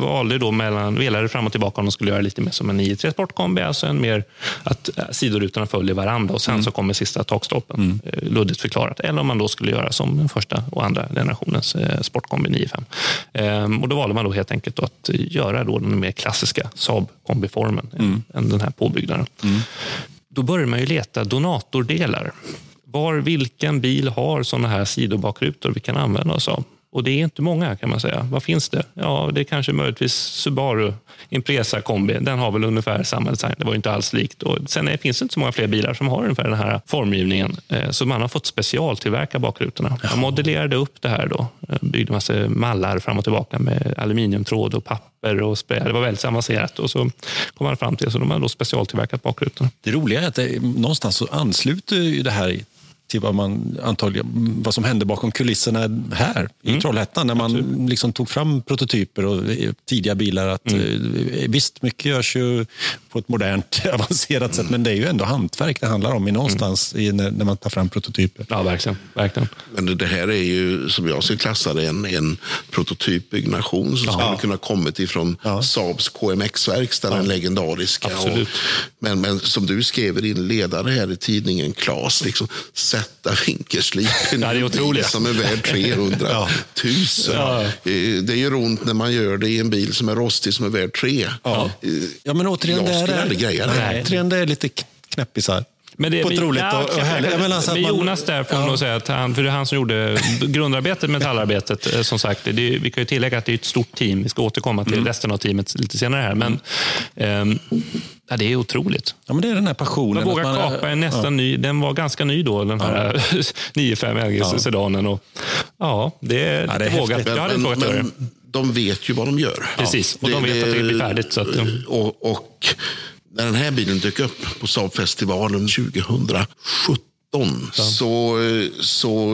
valde då mellan, velade fram och tillbaka om de skulle göra lite mer som en 9.3 Sportkombi, alltså en mer att sidorutorna följer varandra och sen mm. så kommer sista takstolpen. Mm. Eh, luddigt förklarat. Eller om man då skulle göra som den första och andra generationens eh, Sportkombi 95. Ehm, och då valde man då helt enkelt att göra då den mer klassiska Saab kombiformen mm. än den här påbyggnaden. Mm. Då börjar man ju leta donatordelar. Var vilken bil har såna här sidobakrutor vi kan använda oss av? Och det är inte många kan man säga. Vad finns det? Ja, det är kanske möjligtvis Subaru Impresa kombi. Den har väl ungefär samma design. Det var inte alls likt. Och sen är, finns det inte så många fler bilar som har ungefär den här formgivningen. Eh, så man har fått specialtillverka bakrutorna. Man modellerade upp det här då. Eh, byggde massa mallar fram och tillbaka med aluminiumtråd och papper och spray. Det var väldigt avancerat. Och så kom man fram till så de har då specialtillverkat bakrutorna. Det roliga är att det, någonstans så ansluter ju det här till vad, man, antagligen, vad som hände bakom kulisserna här i mm. Trollhättan när man liksom tog fram prototyper och tidiga bilar. Att, mm. Eh, visst, mycket görs ju på ett modernt, avancerat sätt, men det är ju ändå hantverk det handlar om i någonstans mm. i, när, när, man tar fram prototyper. Ja, verkligen. verkligen. Men det här är ju, som jag skulle klassa det, en, en prototypbyggnation som ja. skulle kunna kommit ifrån ja. Saabs KMX-verkstad, ja. den legendariska. Absolut. Och, men, men som du skrev i din ledare här i tidningen, Klas, liksom, sätta vinkelslipen ja, det är otroligt. som är värd 300 ja. 000. Ja. Eh, det gör ont när man gör det i en bil som är rostig som är värd 3. Ja. Eh, ja, men återigen, jag skulle aldrig greja det. Återigen, det är lite knäppisar. Men det, på ett roligt ja, och, och härligt. Men alltså med Jonas där får ja. säga att han, för det är han som gjorde grundarbetet, metallarbetet. Eh, som sagt, det, vi kan ju tillägga att det är ett stort team. Vi ska återkomma till mm. resten av teamet lite senare här. Men, um, Ja, det är otroligt. Ja, men det är den här passionen. Man vågar man, kapa en nästan ja. ny. Den var ganska ny då, den här ja. 95 LG-sedanen. Ja. ja, det, ja, det är vågat. Jag hade inte vågat göra det. De vet ju vad de gör. Precis, och de vet att det blir färdigt. Så att, och, och när den här bilen dök upp på Saabfestivalen 2017 så, så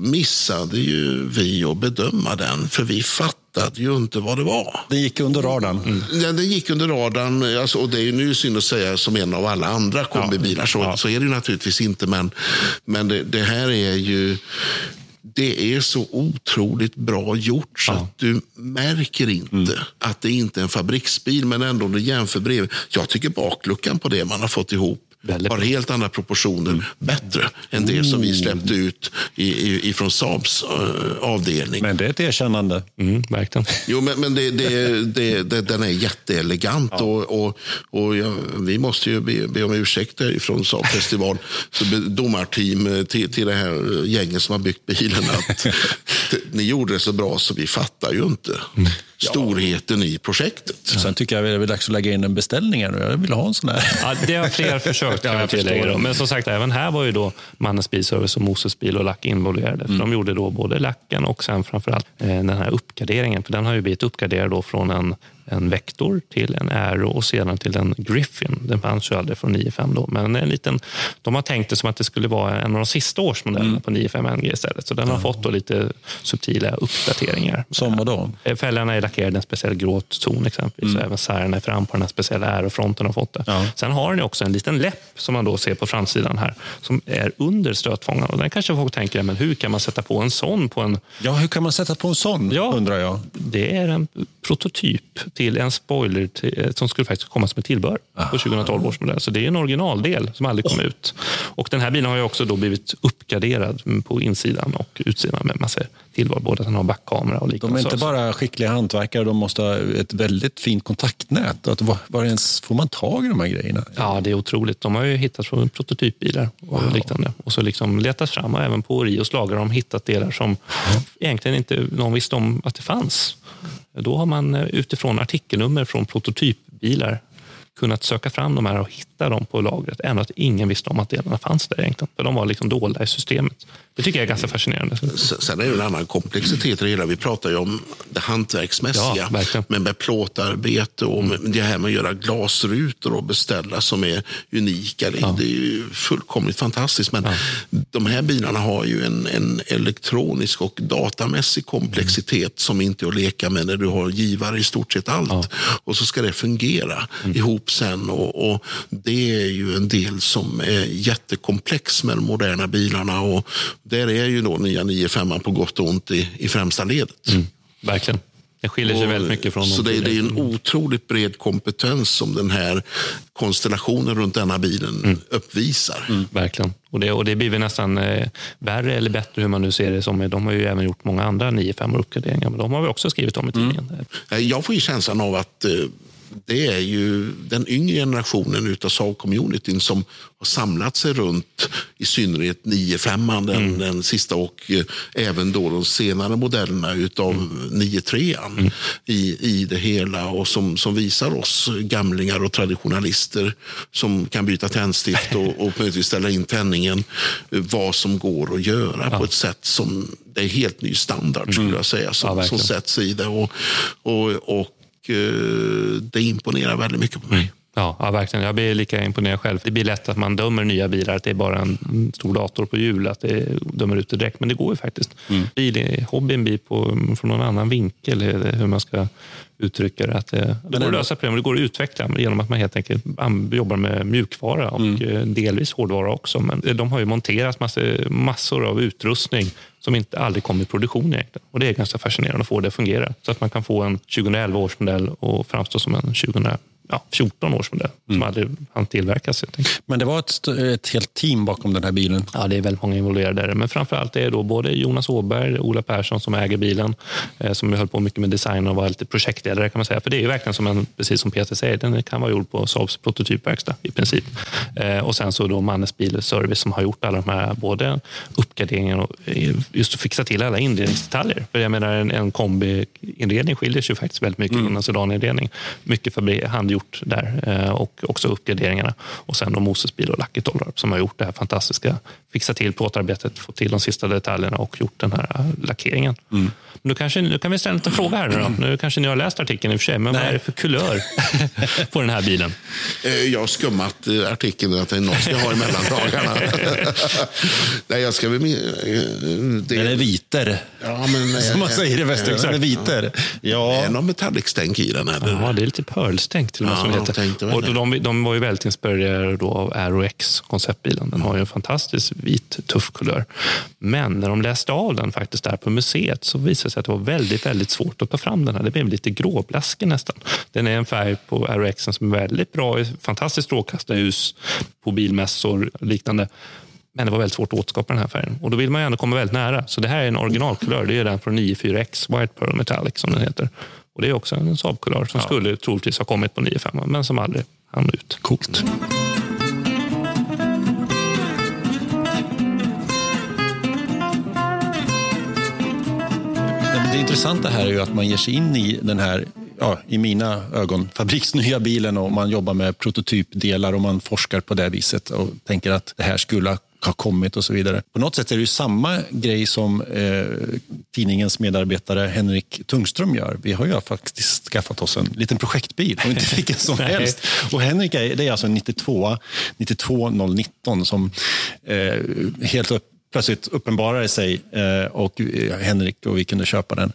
missade ju vi att bedöma den, för vi fattade ju inte vad det var. Den gick under radarn? Mm. Ja, den gick under radarn, alltså, och det är ju nu synd att säga som en av alla andra kombibilar, så, ja. så är det naturligtvis inte, men, men det, det här är ju det är så otroligt bra gjort så ja. att du märker inte mm. att det inte är en fabriksbil, men ändå om du jämför bredvid. Jag tycker bakluckan på det man har fått ihop Väldigt har helt andra proportioner, mm. bättre än det som vi släppte ut ifrån Saabs uh, avdelning. Men det är ett erkännande. Mm, verkligen. Jo, men, men det, det, det, det, den är jätteelegant ja. och, och, och ja, vi måste ju be, be om ursäkt från Saab festival, så domarteam eh, till, till det här gänget som har byggt bilen att ni gjorde det så bra så vi fattar ju inte. Mm storheten i projektet. Sen tycker jag det är dags att lägga in en beställning. Här. Jag vill ha en sån här. Ja, det har fler försökt kan jag tillägga. Men som sagt, även här var ju då Mannes Bilservice och Moses Bil och Lack involverade. Mm. de gjorde då både lacken och sen framförallt eh, den här uppgraderingen. För den har ju blivit uppgraderad då från en en Vector till en Aero och sedan till en Griffin. Den fanns ju aldrig från 9.5 då, men en liten, de har tänkt det som att det skulle vara en av de sista årsmodellerna mm. på 9.5 NG istället. Så den har mm. fått lite subtila uppdateringar. Som vadå? Eh, fälgarna är lackerade i en speciell grå ton exempelvis. Mm. även särarna är fram på den här speciella Aero-fronten har fått det. Ja. Sen har den också en liten läpp som man då ser på framsidan här som är under stötfångaren. Och den kanske folk tänker, men hur kan man sätta på en sån på en... Ja, hur kan man sätta på en sån? Ja, undrar jag. Det är en prototyp till en spoiler till, eh, som skulle faktiskt komma som ett tillbehör på 2012 års modell. Så det är en originaldel som aldrig kom ut. Och Den här bilen har ju också då blivit uppgraderad på insidan och utsidan med massa tillval. Både att den har backkamera och liknande. De är inte bara skickliga hantverkare, de måste ha ett väldigt fint kontaktnät. Att var, var ens får man tag i de här grejerna? Ja, det är otroligt. De har ju hittat från prototypbilar och wow. liknande. Och så liksom letat fram och även på Rios lager har de hittat delar som mm. egentligen inte någon visste om att det fanns. Då har man eh, utifrån artikelnummer från prototypbilar kunnat söka fram de här och hitta dem på lagret. Ändå att ingen visste om att delarna fanns där egentligen. För de var liksom dolda i systemet. Det tycker jag är ganska fascinerande. Sen är det en annan komplexitet i det hela. Vi pratar ju om det hantverksmässiga. Ja, men med plåtarbete och med det här med att göra glasrutor och beställa som är unika. Det, ja. det är ju fullkomligt fantastiskt. Men ja. de här bilarna har ju en, en elektronisk och datamässig komplexitet mm. som inte är att leka med när du har givare i stort sett allt. Och så ska det fungera mm. Sen. Och, och, Det är ju en del som är jättekomplex med de moderna bilarna. Och där är ju då nya 95 på gott och ont i, i främsta ledet. Mm, verkligen. Det skiljer sig och, väldigt mycket från Så det, är, det är en otroligt bred kompetens som den här konstellationen runt denna bilen mm. uppvisar. Mm, verkligen. Och det, och det blir väl nästan eh, värre eller bättre hur man nu ser det som. De har ju även gjort många andra 9-5 uppgraderingar, men de har vi också skrivit om i tidningen. Mm. Jag får ju känslan av att eh, det är ju den yngre generationen utav Saab-communityn som har samlat sig runt i synnerhet 95 den, mm. den sista och eh, även då de senare modellerna utav mm. 93 mm. i, i det hela och som, som visar oss gamlingar och traditionalister som kan byta tändstift och, och möjligtvis ställa in tändningen eh, vad som går att göra ja. på ett sätt som det är helt ny standard skulle mm. jag säga som, ja, som sätts i det. Och, och, och det imponerar väldigt mycket på mig. Ja, ja, verkligen. Jag blir lika imponerad själv. Det blir lätt att man dömer nya bilar, att det är bara en stor dator på hjul, att det dömer ut det direkt. Men det går ju faktiskt. Mm. Bil, hobbyn blir på, från någon annan vinkel, hur man ska uttrycker att det, det går att lösa problem. Det går att utveckla genom att man helt enkelt jobbar med mjukvara och mm. Eh, delvis hårdvara också. Men de har ju monterat massor, massor av utrustning som inte aldrig kom i produktion egentligen. Och det är ganska fascinerande att få det att fungera. Så att man kan få en 2011 års modell och framstå som en 2000 ja, 14 års modell som mm. aldrig hann tillverkas. Men det var ett, ett helt team bakom den här bilen? Ja, det är väldigt många involverade. Men framför allt är då både Jonas Åberg Ola Persson som äger bilen, eh, som höll på mycket med design och var lite projektledare kan man säga. För det är ju verkligen som en, precis som Peter säger, den kan vara gjord på Saabs prototypverkstad i princip. Eh, och sen så då Mannes Bilservice som har gjort alla de här, både uppgraderingar och eh, just att fixa till alla inredningsdetaljer. För jag menar en, en kombi-inredning skiljer sig faktiskt väldigt mycket mm. från en sedaninredning. Mycket handgjort gjort där eh, och också uppgraderingarna. Och sen då Moses bil och Lucky Tollarp som har gjort det här fantastiska, fixat till plåtarbetet, fått till de sista detaljerna och gjort den här lackeringen. Mm. Nu, kanske, nu kan vi ställa en liten fråga här nu då. Nu kanske ni har läst artikeln i och för sig, men Nej. vad är det för kulör på den här bilen? Eh, jag har skummat eh, artikeln att det är något ska ha emellan dagarna. Nej, jag ska väl... Det... Den är viter. Ja, men, Som man säger i Västervik, den är viter. Ja. Är det någon metallic-stänk i den? Eller? Ja, det är lite pearl-stänk till och med. Ja, som heter. Och de, de var ju väldigt inspirerade då av Aero X, konceptbilen. Den har ju en fantastiskt vit, tuff kulör. Men när de läste av den faktiskt där på museet så visade det sig att det var väldigt, väldigt svårt att ta fram den här. Det blev lite gråblaskig nästan. Den är en färg på Aero X som är väldigt bra, fantastiskt strålkastarljus på bilmässor och liknande. Men det var väldigt svårt att återskapa den här färgen. Och då vill man ju ändå komma väldigt nära. Så det här är en originalkulör. Det är den från 94X, White Pearl Metallic som den heter. Och det är också en Saab-kulör som ja. skulle troligtvis ha kommit på 95 men som aldrig hann ut. Coolt. Det intressanta här är ju att man ger sig in i den här ja, i mina ögon, fabriksnya bilen och man jobbar med prototypdelar och man forskar på det viset och tänker att det här skulle har kommit och så vidare. På något sätt är det ju samma grej som eh, tidningens medarbetare Henrik Tungström gör. Vi har ju faktiskt skaffat oss en liten projektbil och inte vilken som helst. Och Henrik är, det är alltså en 92, 92 019 som eh, helt upp plötsligt uppenbarade sig eh, och eh, Henrik och vi kunde köpa den.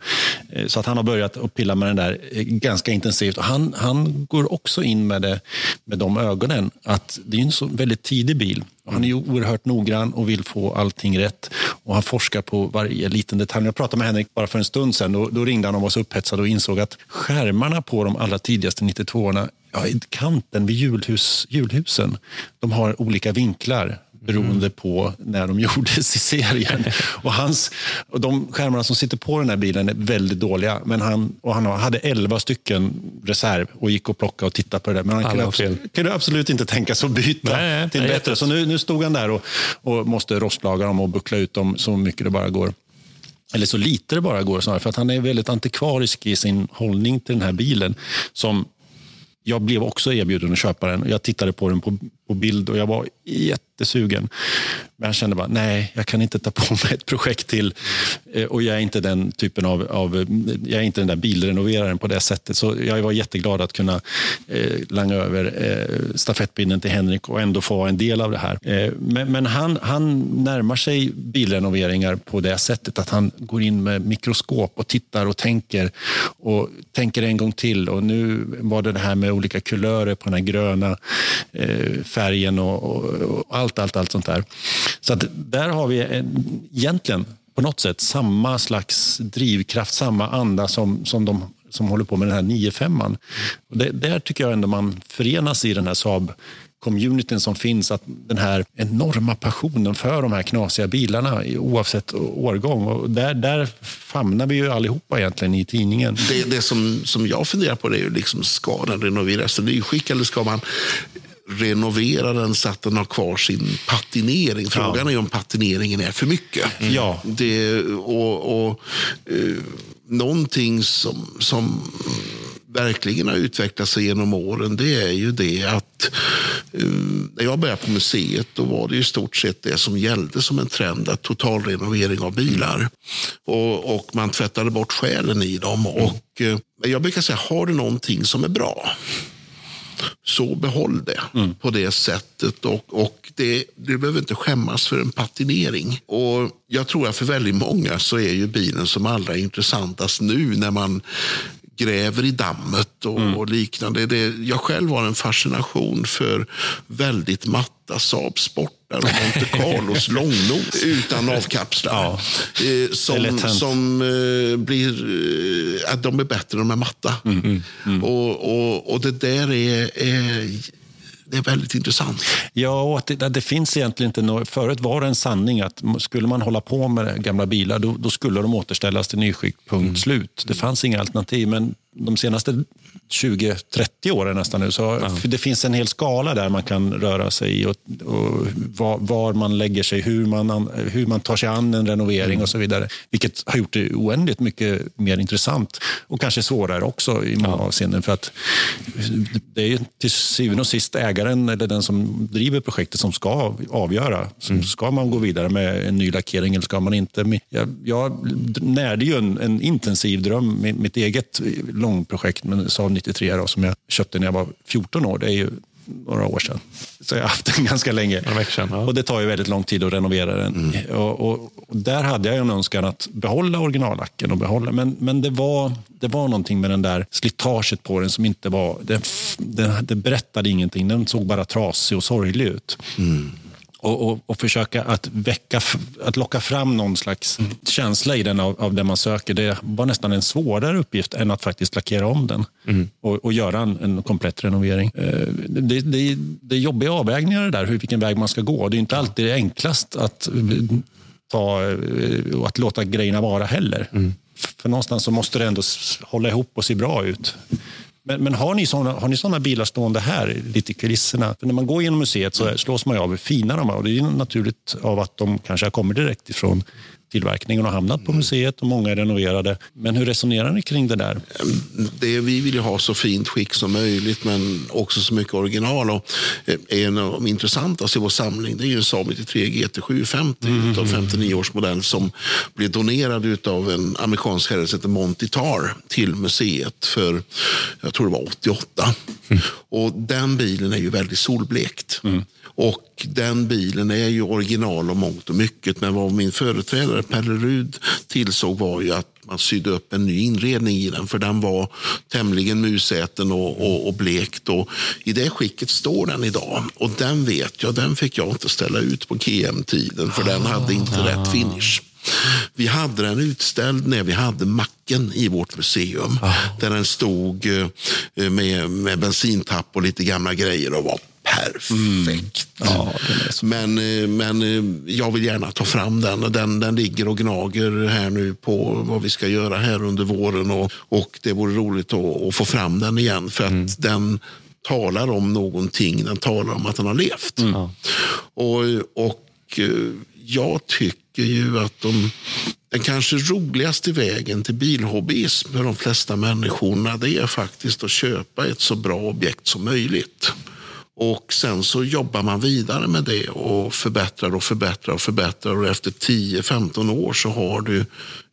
Eh, så att han har börjat att pilla med den där ganska intensivt. Och han, han går också in med, det, med de ögonen att det är en så väldigt tidig bil. Han är ju oerhört noggrann och vill få allting rätt. Och Han forskar på varje liten detalj. Jag pratade med Henrik bara för en stund sedan. Då, då ringde han och var så upphetsad och insåg att skärmarna på de allra tidigaste 92orna ja, kanten vid julhus, julhusen, de har olika vinklar beroende på när de gjordes i serien. Och, hans, och de skärmarna som sitter på den här bilen är väldigt dåliga. Men han, och han hade elva stycken reserv och gick och plockade och tittade på det där. Men han kunde, absolut, kunde absolut inte tänka sig att byta nej, till bättre. Så nu, nu stod han där och, och måste rostlaga dem och buckla ut dem så mycket det bara går eller så lite det bara går snarare, för att han är väldigt antikvarisk i sin hållning till den här bilen som jag blev också erbjuden att köpa den. Jag tittade på den på, på bild och jag var jättesugen. Men jag kände bara, nej, jag kan inte ta på mig ett projekt till. Eh, och jag är inte den typen av, av jag är inte den där bilrenoveraren på det sättet. Så jag var jätteglad att kunna eh, langa över eh, stafettpinnen till Henrik och ändå få vara en del av det här. Eh, men, men han, han närmar sig bilrenoveringar på det sättet att han går in med mikroskop och tittar och tänker och tänker en gång till. Och nu var det det här med olika kulörer på den här gröna eh, färgen och, och, och, allt, allt, allt sånt där. Så att där har vi en, egentligen på något sätt samma slags drivkraft, samma anda som, som de som håller på med den här 9-5. Det, där tycker jag ändå man förenas i den här Saab communityn som finns, att den här enorma passionen för de här knasiga bilarna oavsett årgång. Och där, där famnar vi ju allihopa egentligen i tidningen. Det, det som, som jag funderar på det är ju liksom, ska den renoveras i nyskick eller ska man renovera den så att den har kvar sin patinering. Frågan ja. är om patineringen är för mycket. Mm. Ja. Det, och, och uh, någonting som, som verkligen har utvecklat sig genom åren det är ju det att uh, när jag började på museet då var det i stort sett det som gällde som en trend, att totalrenovering av bilar. Mm. Och, och, man tvättade bort själen i dem. Mm. Och, uh, jag brukar säga, har du någonting som är bra så behåll det mm. på det sättet. Och, och det, du behöver inte skämmas för en patinering. Och jag tror att för väldigt många så är ju bilen som allra intressantast nu när man gräver i dammet och, mm. och liknande. Det, jag själv har en fascination för väldigt matta Saab Sportar och Monte Carlos långnos utan avkapslar. Ja. Eh, som som eh, blir, eh, de är bättre när de är matta. Mm, mm, mm. och, och, och det där är, är det är väldigt intressant. Ja, och att det, det, finns egentligen inte något... Förut var det en sanning att skulle man hålla på med gamla bilar då, då skulle de återställas till nyskick, punkt mm. slut. Det fanns inga alternativ. Men de senaste 20-30 åren nästan nu. Så ja. Det finns en hel skala där man kan röra sig i och, och var, var, man lägger sig, hur man, hur man tar sig an en renovering mm. och så vidare. Vilket har gjort det oändligt mycket mer intressant och kanske svårare också i många ja. avseenden. För att det är till syvende och sist ägaren eller den som driver projektet som ska avgöra. Mm. Ska man gå vidare med en ny lackering eller ska man inte? Jag, jag närde ju en, en intensiv dröm, mitt eget långprojekt med Saab 93 då, som jag köpte när jag var 14 år. Det är ju några år sedan. Så jag har haft den ganska länge. Sedan, ja. Och det tar ju väldigt lång tid att renovera den. Mm. Och, och, och, där hade jag en önskan att behålla originallacken. Och behålla, men men det, var, det var någonting med den där slitaget på den som inte var... Det, det, det berättade ingenting. Den såg bara trasig och sorglig ut. Mm och, och, och, försöka att, väcka, att locka fram någon slags mm. känsla i den av, av det man söker. Det var nästan en svårare uppgift än att faktiskt lackera om den mm. och, och, göra en, en komplett renovering. Eh, det, det, det är jobbiga avvägningar där, hur, vilken väg man ska gå. Det är inte alltid enklast att, ta, eh, att låta grejerna vara heller. Mm. För någonstans så måste det ändå hålla ihop och se bra ut. Men, men, har, ni såna, har ni såna bilar stående här, lite i kulisserna? För när man går genom museet så slås man av hur fina de är. Och det är naturligt av att de kanske har kommit direkt ifrån tillverkningen och hamnat på museet och många är renoverade. Men hur resonerar ni kring det där? Det, vi vill ju ha så fint skick som möjligt men också så mycket original. Och eh, en av de intressantaste i vår samling det är en Saab 93 GT 750 mm. av 59 års modell som blev donerad av en amerikansk herre som heter Monty Tar till museet för, jag tror det var 88. Mm. Och den bilen är ju väldigt solblekt. Mm. Och den bilen är ju original om mångt och mycket. Men vad min företrädare Pelle Rud tillsåg var ju att man sydde upp en ny inredning i den. För den var tämligen musäten och, och, och blekt. Och I det skicket står den idag. Och den vet jag, den fick jag inte ställa ut på KM-tiden. För den hade inte ah. rätt finish. Vi hade den utställd när vi hade macken i vårt museum. Ah. Där den stod eh, med, med bensintapp och lite gamla grejer och var perfekt. Mm. Ja, men, eh, men eh, jag vill gärna ta fram den. den. Den ligger och gnager här nu på vad vi ska göra här under våren. Och, och det vore roligt att, att få fram den igen. För att mm. den talar om någonting. Den talar om att den har levt. Mm. Och, och eh, jag tycker ju att de, den kanske roligaste vägen till bilhobbyism för de flesta människorna det är faktiskt att köpa ett så bra objekt som möjligt. Och sen så jobbar man vidare med det och förbättrar och förbättrar och förbättrar. Och efter 10-15 år så har du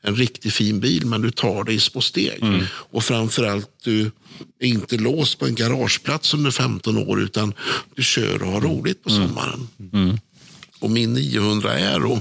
en riktigt fin bil, men du tar det i små steg. Mm. Och framförallt, du är inte låst på en garageplats under 15 år, utan du kör och har roligt på mm. sommaren. Mm. Och min 900 Aero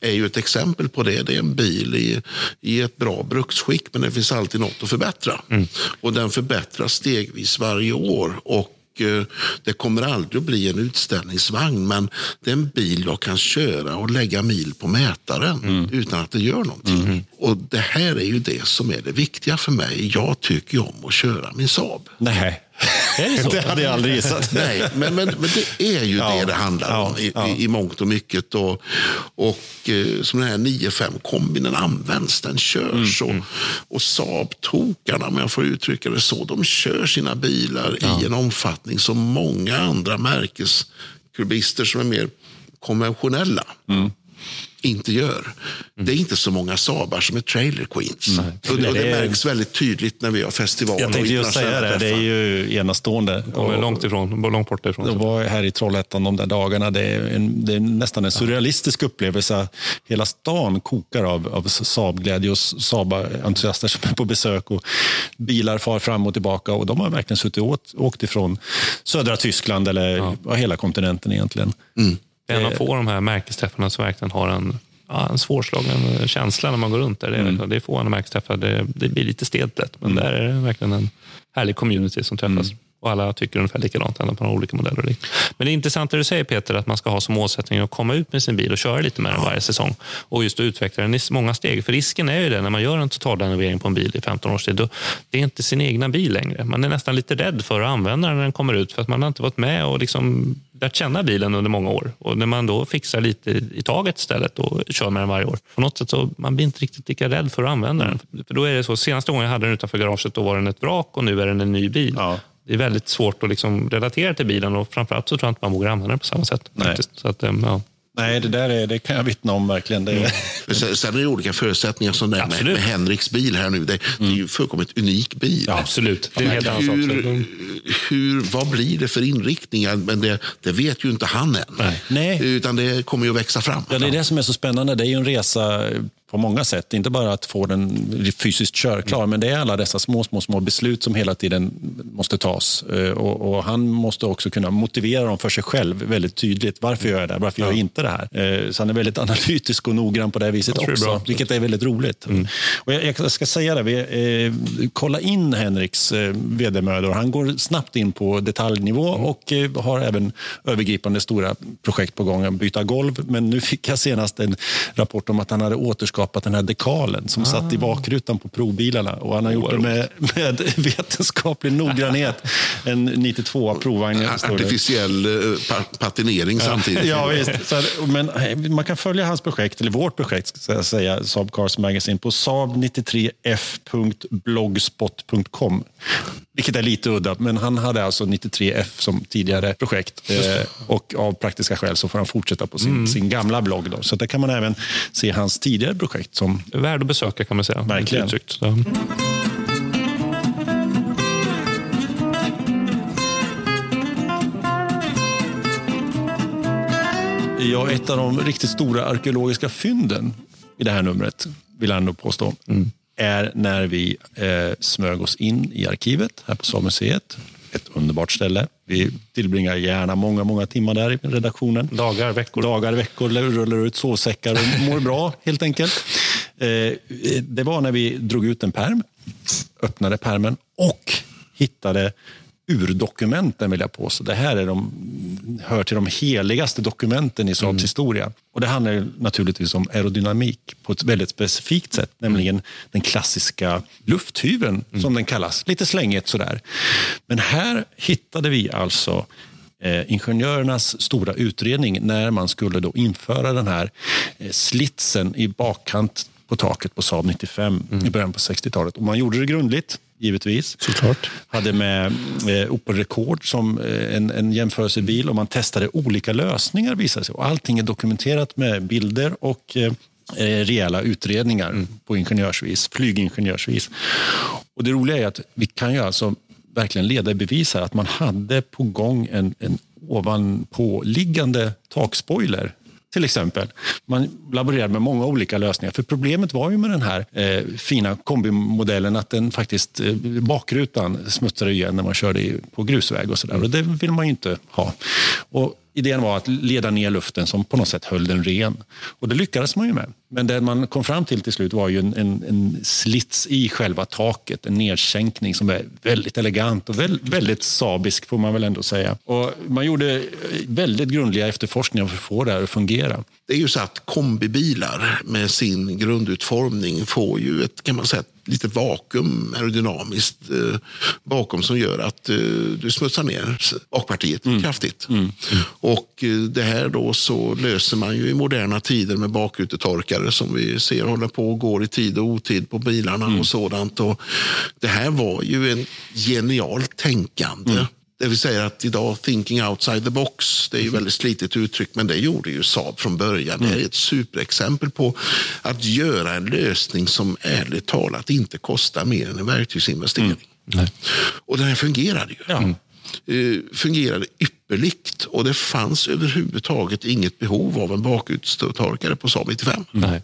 är ju ett exempel på det. Det är en bil i, i ett bra bruksskick, men det finns alltid något att förbättra. Mm. Och den förbättras stegvis varje år. Och Eh, det kommer aldrig att bli en utställningsvagn men det är en bil jag kan köra och lägga mil på mätaren mm. utan att det gör någonting. Mm. Och det här är ju det som är det viktiga för mig. Jag tycker om att köra min Saab. Nej. Det? Det hade jag aldrig gissat. Nej, men, men, men det är ju Ja, det det handlar om i, ja, ja. i, mångt och mycket. Och, och eh, som den här 9-5 kombinen används, den körs. Mm, och, och Saab-tokarna, om jag får uttrycka det så, de kör sina bilar i en omfattning som många andra märkeskubister som är mer konventionella Mm. Inte gör. Det är inte så många Saabar som är trailer queens. Och, och det, Det är- märks väldigt tydligt när vi har festivaler Jag tänkte just säga det, det är träffar. ju enastående. De är långt ifrån, långt bort ifrån. Jag var här i Trollhättan de där dagarna. Det är, en, det är nästan en surrealistisk upplevelse. Hela stan kokar av, av Saab-glädje och Saab-entusiaster som är på besök. Och bilar far fram och tillbaka. Och de har verkligen suttit och åkt, ifrån södra Tyskland eller ja. hela kontinenten egentligen. Det är en av få de här märkesträffarna som verkligen har en, ja, en svårslagen känsla när man går runt där. Det är, det är få märkesträffar. Det, det blir lite stelt lätt, men där är det verkligen en härlig community som träffas. Och alla tycker ungefär likadant, även på de olika modeller. Men det är intressant det du säger Peter, att man ska ha som målsättning att komma ut med sin bil och köra lite med den varje säsong. Och just att utveckla den i många steg. För risken är ju det, när man gör en totalrenovering på en bil i 15 års tid, då, det är inte sin egna bil längre. Man är nästan lite rädd för att använda den när den kommer ut, för att man har inte varit med och liksom lärt känna bilen under många år. Och när man då fixar lite i taget istället och kör med den varje år, på något sätt så man blir inte riktigt lika rädd för att använda den. För då är det så, senaste gången jag hade den utanför garaget, då var den ett vrak och nu är den en ny bil. Ja. Det är väldigt svårt att liksom relatera till bilen och framförallt så tror jag inte man vågar använda den på samma sätt. Nej. Faktiskt. Så att, ehm, ja. Nej, det där är, det kan jag vittna om verkligen. Det, Men Sen, sen är det olika förutsättningar som det är med, med Henriks bil här nu. Det, det är ju fullkomligt unik bil. Ja, absolut. Det är en helt annan sak. hur, hur, vad blir det för inriktningar? Men det, det vet ju inte han än. Nej. Nej. Utan det kommer ju att växa fram. Ja, det är det som är så spännande. Det är ju en resa på många sätt. Inte bara att få den fysiskt körklar, men det är alla dessa små, små, små beslut som hela tiden måste tas. Eh, Och, och han måste också kunna motivera dem för sig själv väldigt tydligt. Varför gör jag det här? Varför gör jag inte det här? Eh, Så han är väldigt analytisk och noggrann på det viset är också. Mm. vilket är väldigt roligt. Och jag, jag ska säga det, vi, eh, kolla in Henriks eh, vedermödor. Han går snabbt in på detaljnivå Mm. och eh, har även övergripande stora projekt på gång. att Byta golv, men nu fick jag senast en rapport om att han hade återskapat den här dekalen som satt i Ah. bakrutan på provbilarna. Och han har gjort det med, med vetenskaplig noggrannhet. En 92 provvagn. det. Artificiell eh, pa patinering samtidigt. Ja, visst. Så, men eh, man kan följa hans projekt, eller vårt projekt, ska jag säga, Saab Cars Magazine, på saab93f.blogspot.com. Vilket är lite udda, men han hade alltså 93F som tidigare projekt. Eh, och av praktiska skäl så får han fortsätta på sin, sin gamla blogg. Då. Så där kan man även se hans tidigare projekt som Värd att besöka kan man säga. Verkligen. Ja, ett av de riktigt stora arkeologiska fynden i det här numret, vill jag ändå påstå, är när vi eh, smög oss in i arkivet här på Samuseet. Ett underbart ställe. Vi tillbringar gärna många, många timmar där i redaktionen. Dagar, veckor. Dagar, veckor, rullar ut sovsäckar och mår bra helt enkelt. Eh, det var när vi drog ut en perm, öppnade permen och hittade urdokumenten vill jag påstå. Det här är de, hör till de heligaste dokumenten i Saabs historia. Och det handlar naturligtvis om aerodynamik på ett väldigt specifikt sätt, nämligen den klassiska lufthyveln som den kallas. Lite slängigt sådär. Men här hittade vi alltså eh, ingenjörernas stora utredning när man skulle då införa den här eh, slitsen i bakkant på taket på Saab 95 i början på 60-talet. Och man gjorde det grundligt, givetvis. Såklart. Hade med eh, Opel Rekord som eh, en, en jämförelsebil och man testade olika lösningar visade sig. Och allting är dokumenterat med bilder och eh, eh, rejäla utredningar på ingenjörsvis, flygingenjörsvis. Och det roliga är att vi kan ju alltså verkligen leda i bevis här att man hade på gång en, en ovanpåliggande takspoiler till exempel. Man laborerade med många olika lösningar. För problemet var ju med den här eh, fina kombimodellen att den faktiskt, eh, bakrutan smutsade igen när man körde på grusväg och sådär. Och det vill man ju inte ha. Och idén var att leda ner luften som på något sätt höll den ren. Och det lyckades man ju med. Men det man kom fram till till slut var ju en, en, en slits i själva taket, en nedsänkning som är väldigt elegant och väldigt, väldigt sabisk får man väl ändå säga. Och man gjorde väldigt grundliga efterforskningar för att få det här att fungera. Det är ju så att kombibilar med sin grundutformning får ju ett, kan man säga, litet vakuum aerodynamiskt eh, bakom som gör att eh, du smutsar ner bakpartiet mm. kraftigt. Mm. Mm. Och eh, det här då så löser man ju i moderna tider med bakrutetorkare som vi ser håller på och går i tid och otid på bilarna och mm. sådant. Och det här var ju en genialt tänkande mm. Det vill säga att idag thinking outside the box, det är ju mm. väldigt slitet uttryck, men det gjorde ju Saab från början. Det är mm. ett superexempel på att göra en lösning som ärligt talat inte kostar mer än en verktygsinvestering. Mm. Och den här fungerade ju. Ja. Eh, fungerade ypperligt och det fanns överhuvudtaget inget behov av en bakuttorkare på Saab 95. Nej.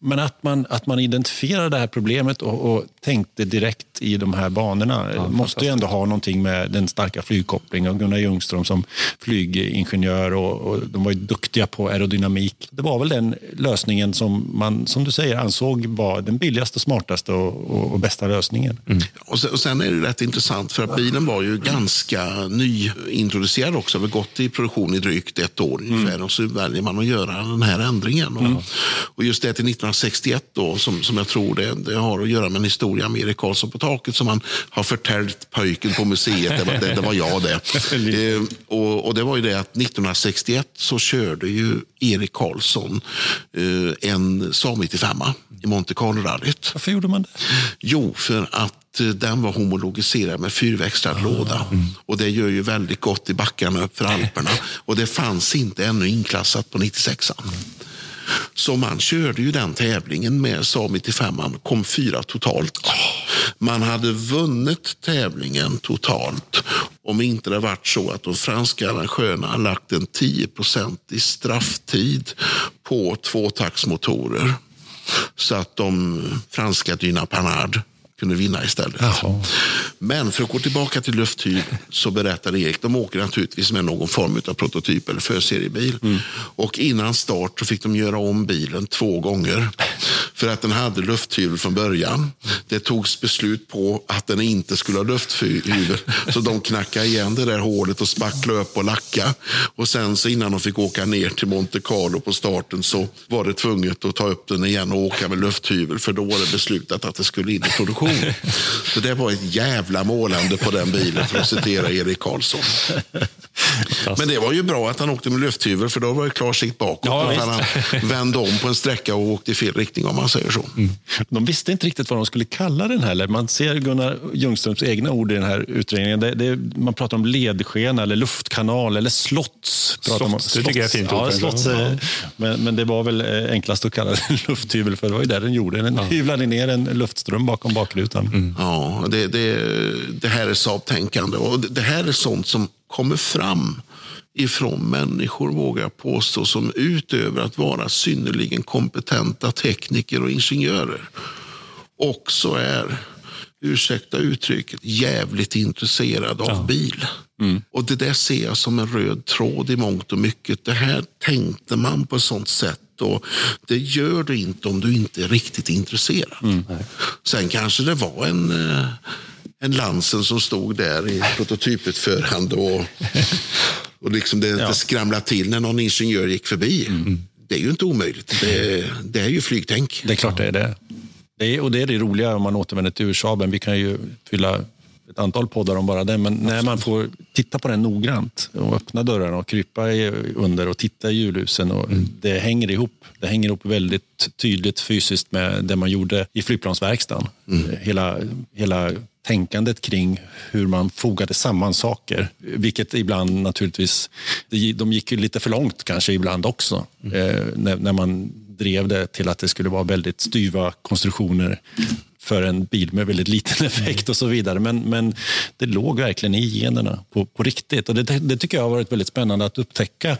Men att man, att man identifierade det här problemet och, och tänkte direkt i de här banorna ja, måste ju ändå ha någonting med den starka flygkopplingen och Gunnar Ljungström som flygingenjör och, och, de var ju duktiga på aerodynamik. Det var väl den lösningen som man, som du säger, ansåg var den billigaste, smartaste och, och, och bästa lösningen. Mm. Och, sen, och sen är det rätt intressant för att bilen var ju ganska nyintroducerad också, har gått i produktion i drygt ett år ungefär mm. och så väljer man att göra den här ändringen. Mm. Och, just det till 1961 då, som, som jag tror det, det har att göra med en historia med Erik Karlsson på taket som han har förtäljt pojken på museet. Det var, det, det var jag det. eh, och, och, det var ju det att 1961 så körde ju Erik Karlsson eh, en Saab 95 i Monte Carlo-rallyt. Varför gjorde man det? Jo, för att eh, den var homologiserad med fyrväxlad ah, låda. Mm. Och det gör ju väldigt gott i backarna upp för Alperna. Och det fanns inte ännu inklassat på 96 mm. Så man körde ju den tävlingen med Saab 95, man kom fyra totalt. Man hade vunnit tävlingen totalt om inte det varit så att de franska arrangörerna lagt en 10% i strafftid på tvåtaktsmotorer. Så att de franska Dyna Panhard kunde vinna istället. Jaha. Men för att gå tillbaka till lufthyr så berättade Erik, de åker naturligtvis med någon form av prototyp eller förseriebil. Mm. Och innan start så fick de göra om bilen två gånger. För att den hade lufthyvel från början. Det togs beslut på att den inte skulle ha lufthyvel. Så de knackade igen det där hålet och spacklade upp och lacka. Och sen så innan de fick åka ner till Monte Carlo på starten så var det tvunget att ta upp den igen och åka med lufthyvel. För då var det beslutat att det skulle in i produktion. Så det var ett jävla målande på den bilen för att citera Erik Karlsson. Men det var ju bra att han åkte med lufthyvel för då var det klar sikt bakåt. Ja, han vände om på en sträcka och åkte i fel riktning om man säger så. Mm. De visste inte riktigt vad de skulle kalla den här. Man ser Gunnar Ljungströms egna ord i den här utredningen. Det, det, man pratar om ledskena eller luftkanal eller slotts. Slotts, det tycker jag är fint ja, slotts, ja. Men, men det var väl eh, enklast att kalla det lufthyvel för det var ju det den gjorde. Den ja. hyvlade ner en luftström bakom bakrutan. Mm. Ja, det, det, det här är Saab-tänkande och det här är sånt som kommer fram ifrån människor, vågar jag påstå, som utöver att vara synnerligen kompetenta tekniker och ingenjörer också är, ursäkta uttrycket, jävligt intresserade av ja. bil. Mm. Och det där ser jag som en röd tråd i mångt och mycket. Det här tänkte man på ett sånt sätt och det gör du inte om du inte är riktigt intresserad. Mm. Sen kanske det var en eh, en Lansen som stod där i prototyputförande och, och liksom det, ja. det skramlade till när någon ingenjör gick förbi. Mm. Det är ju inte omöjligt. Det, det, är ju flygtänk. Det är klart det är det. det är, och det är det roliga om man återvänder till Ursaben. Vi kan ju fylla ett antal poddar om bara det, men när man får titta på den noggrant och öppna dörrarna och krypa under och titta i hjulhusen och mm. det hänger ihop. Det hänger ihop väldigt tydligt fysiskt med det man gjorde i flygplansverkstaden. Mm. Hela, hela tänkandet kring hur man fogade samman saker. Vilket ibland naturligtvis, de gick ju lite för långt kanske ibland också. Mm. Eh, när, när, man drev det till att det skulle vara väldigt styva konstruktioner för en bil med väldigt liten effekt och så vidare. Men, men det låg verkligen i generna på, på riktigt. Och det, det, tycker jag har varit väldigt spännande att upptäcka.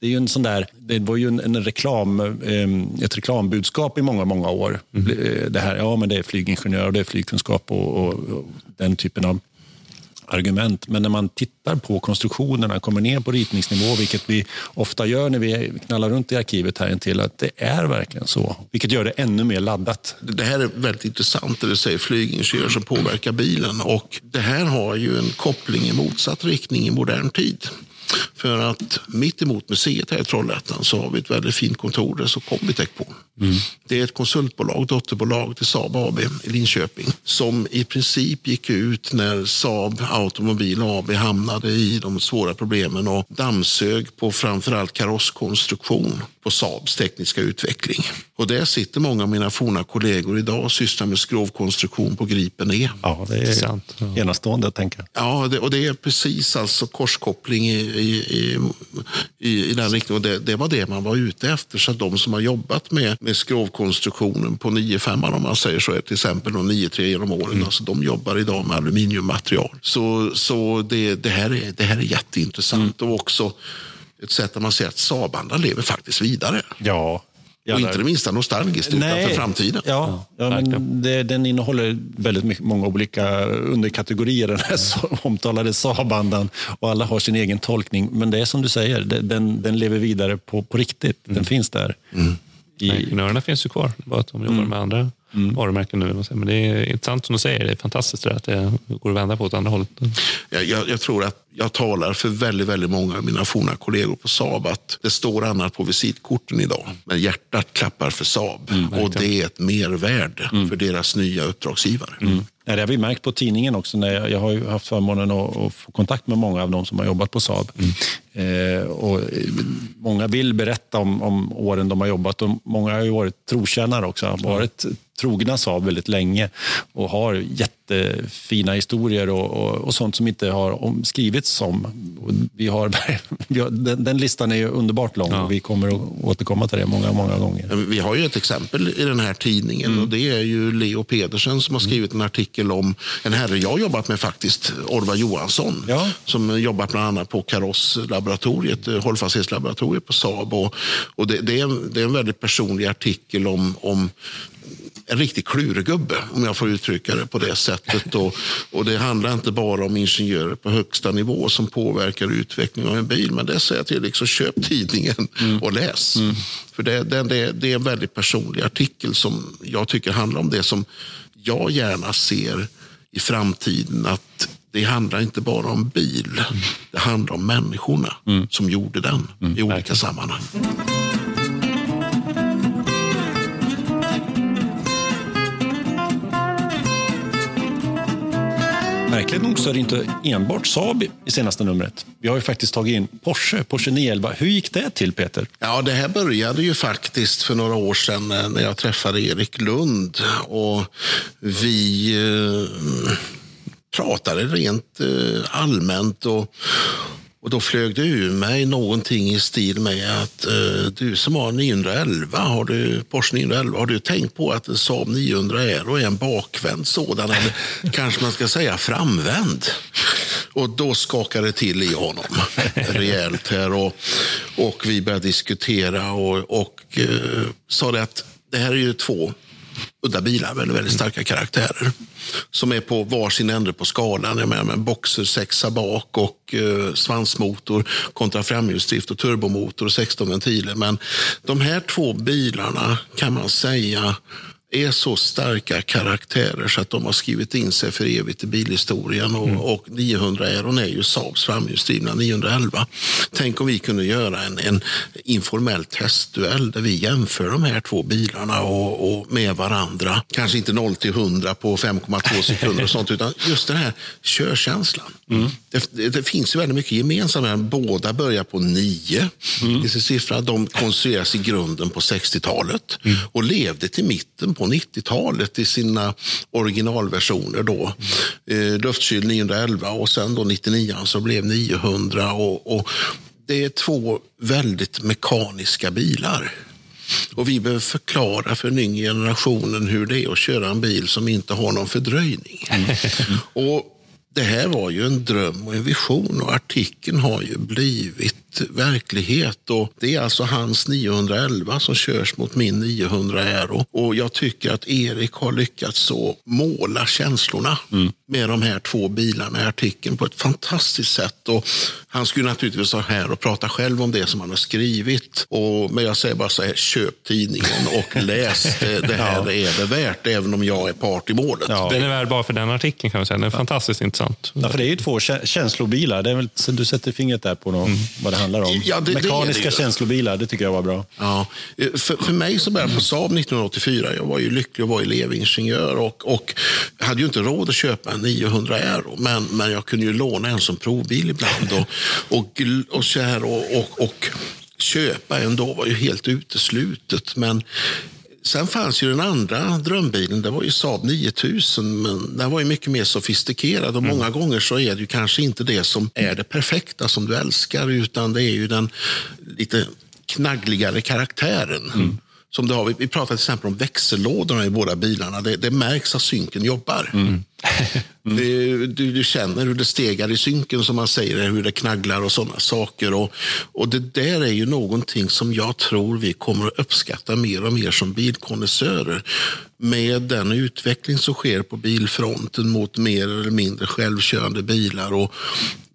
Det, är ju en sån där, det var ju en, en reklam, eh, ett reklambudskap i många, många år. Mm. Det här, ja men det är flygingenjör och det är flygkunskap och, och, och den typen av argument. Men när man tittar på konstruktionerna, kommer ner på ritningsnivå, vilket vi ofta gör när vi knallar runt i arkivet här intill, att det är verkligen så. Vilket gör det ännu mer laddat. Det här är väldigt intressant, det du säger flygingenjör som påverkar bilen. Och det här har ju en koppling i motsatt riktning i modern tid. För att mitt emot museet här i Trollhättan så har vi ett väldigt fint kontor där så Combitech på. Mm. Det är ett konsultbolag, dotterbolag till Saab AB i Linköping som i princip gick ut när Saab Automobil AB hamnade i de svåra problemen och dammsög på framförallt karosskonstruktion på Saabs tekniska utveckling. Och där sitter många av mina forna kollegor idag och sysslar med skrovkonstruktion på Gripen E. Ja, det är sant. Ja. enastående att tänka. Ja, det, och det är precis alltså korskoppling i, i, i, i den riktningen. Och det, det, var det man var ute efter. Så de som har jobbat med, med skrovkonstruktionen på 9-5 om man säger så, är till exempel 9-3 genom åren, mm. alltså, de jobbar idag med aluminiummaterial. Så, så det, det, här är, det här är jätteintressant. Mm. Och också ett sätt där man ser att Saabandra lever faktiskt vidare. Ja, och inte det minsta nostalgiskt, utan för framtiden. Ja, ja men det, den innehåller väldigt mycket, många olika underkategorier, den här omtalade Saabandan. Och alla har sin egen tolkning. Men det är som du säger, den, den lever vidare på, på riktigt. Den mm. finns där. Mm. I... Ingenjörerna finns ju kvar, bara att de jobbar mm. med andra mm. varumärken nu. Men det är intressant som du säger, det är fantastiskt att det går att vända på åt andra hållet. Jag, jag, jag, tror att jag talar för väldigt, väldigt många av mina forna kollegor på Saab att det står annat på visitkorten idag. Men hjärtat klappar för Saab mm, och det är ett mervärde mm. för deras nya uppdragsgivare. Mm. det har vi märkt på tidningen också. När jag, har haft förmånen att, få kontakt med många av dem som har jobbat på Saab. Mm. Eh, och många vill berätta om, om, åren de har jobbat och många har ju varit trotjänare också. Har varit trogna Saab väldigt länge och har jättefina historier och, och, och sånt som inte har skrivits om. Vi har, vi har den, den, listan är ju underbart lång ja. och vi kommer att återkomma till det många, många gånger. Vi har ju ett exempel i den här tidningen mm. och det är ju Leo Pedersen som har skrivit en artikel om en herre jag har jobbat med faktiskt, Orvar Johansson, ja. som jobbar bland annat på Karosslaboratoriet, eh, hållfasthetslaboratoriet på Saab. Och, och det, det, är en, det är en väldigt personlig artikel om, om en riktig klurgubbe, om jag får uttrycka det på det sättet. Och, och det handlar inte bara om ingenjörer på högsta nivå som påverkar utvecklingen av en bil. Men det säger jag till, liksom, köp tidningen mm. och läs. Mm. För det, det, det, det är en väldigt personlig artikel som jag tycker handlar om det som jag gärna ser i framtiden. Att det handlar inte bara om bil, mm. det handlar om människorna mm. som gjorde den mm. i olika sammanhang. Märkligt nog så är det inte enbart Saab i senaste numret. Vi har ju faktiskt tagit in Porsche, Porsche 911. Hur gick det till Peter? Ja, det här började ju faktiskt för några år sedan eh, när jag träffade Erik Lund. Och vi eh, pratade rent eh, allmänt. och och då flög det ur mig någonting i stil med att eh, du som har 911, har du, Porsche 911, har du tänkt på att en Saab 900 Aero är en bakvänd sådan, eller kanske man ska säga framvänd? Och då skakade det till i honom rejält här och, och vi började diskutera och, och eh, sa det att det här är ju två udda bilar, väldigt, väldigt starka karaktärer. Som är på varsin ände på skalan. Jag menar, med boxer sexa bak och eh, svansmotor kontra framhjulsdrift och turbomotor och 16 ventiler. Men de här två bilarna kan man säga är så starka karaktärer så att de har skrivit in sig för evigt i bilhistorien. Och, mm. och 900 Aeron är ju Saabs framhjulsdrivna 911. Tänk om vi kunde göra en, en informell testduell där vi jämför de här två bilarna och, och med varandra. Kanske inte 0 till 100 på 5,2 sekunder och sånt, utan just den här körkänslan. Mm. Det, det, det, finns ju väldigt mycket gemensamt. Båda börjar på 9 mm. i sin siffra. De konstrueras i grunden på 60-talet mm. och levde till mitten på 90-talet i sina originalversioner. Då. Mm. Eh, luftkyld 911 och sen då 99 så blev 900. Och, och det är två väldigt mekaniska bilar. Och vi behöver förklara för den yngre generationen hur det är att köra en bil som inte har någon fördröjning. Mm. Och det här var ju en dröm och en vision och artikeln har ju blivit verklighet. Och det är alltså hans 911 som körs mot min 900 Aero. Och jag tycker att Erik har lyckats så måla känslorna mm. med de här två bilarna i artikeln på ett fantastiskt sätt. Och han skulle naturligtvis vara här och prata själv om det som han har skrivit. Och, men jag säger bara så här, köp tidningen och läs. Det, det här ja. är det värt, även om jag är part i målet. Ja. Den är värd bara för den artikeln kan man säga. Den är ja. fantastiskt intressant. Ja, för det är ju två känslobilar. Det är väl, du sätter fingret där på något, mm. vad det handlar om. Ja, det, Mekaniska det det känslobilar, det tycker jag var bra. Ja. För, för mig som började på Saab 1984, jag var ju lycklig och var elevingenjör och, och hade ju inte råd att köpa en 900 Aero, men, men jag kunde ju låna en som provbil ibland. Och, och, och, så här, och, och, och köpa en då var ju helt uteslutet. Men Sen fanns ju den andra drömbilen, det var ju Saab 9000, men den var ju mycket mer sofistikerad och mm. många gånger så är det ju kanske inte det som är det perfekta som du älskar, utan det är ju den lite knaggligare karaktären. Mm. Som du har. Vi pratar till exempel om växellådorna i båda bilarna. Det, det märks att synken jobbar. Mm. Mm. Du, du, du, känner hur det stegar i synken, som man säger, hur det knagglar och sådana saker. Och, och det där är ju någonting som jag tror vi kommer att uppskatta mer och mer som bilkonnässörer. Med den utveckling som sker på bilfronten mot mer eller mindre självkörande bilar. Och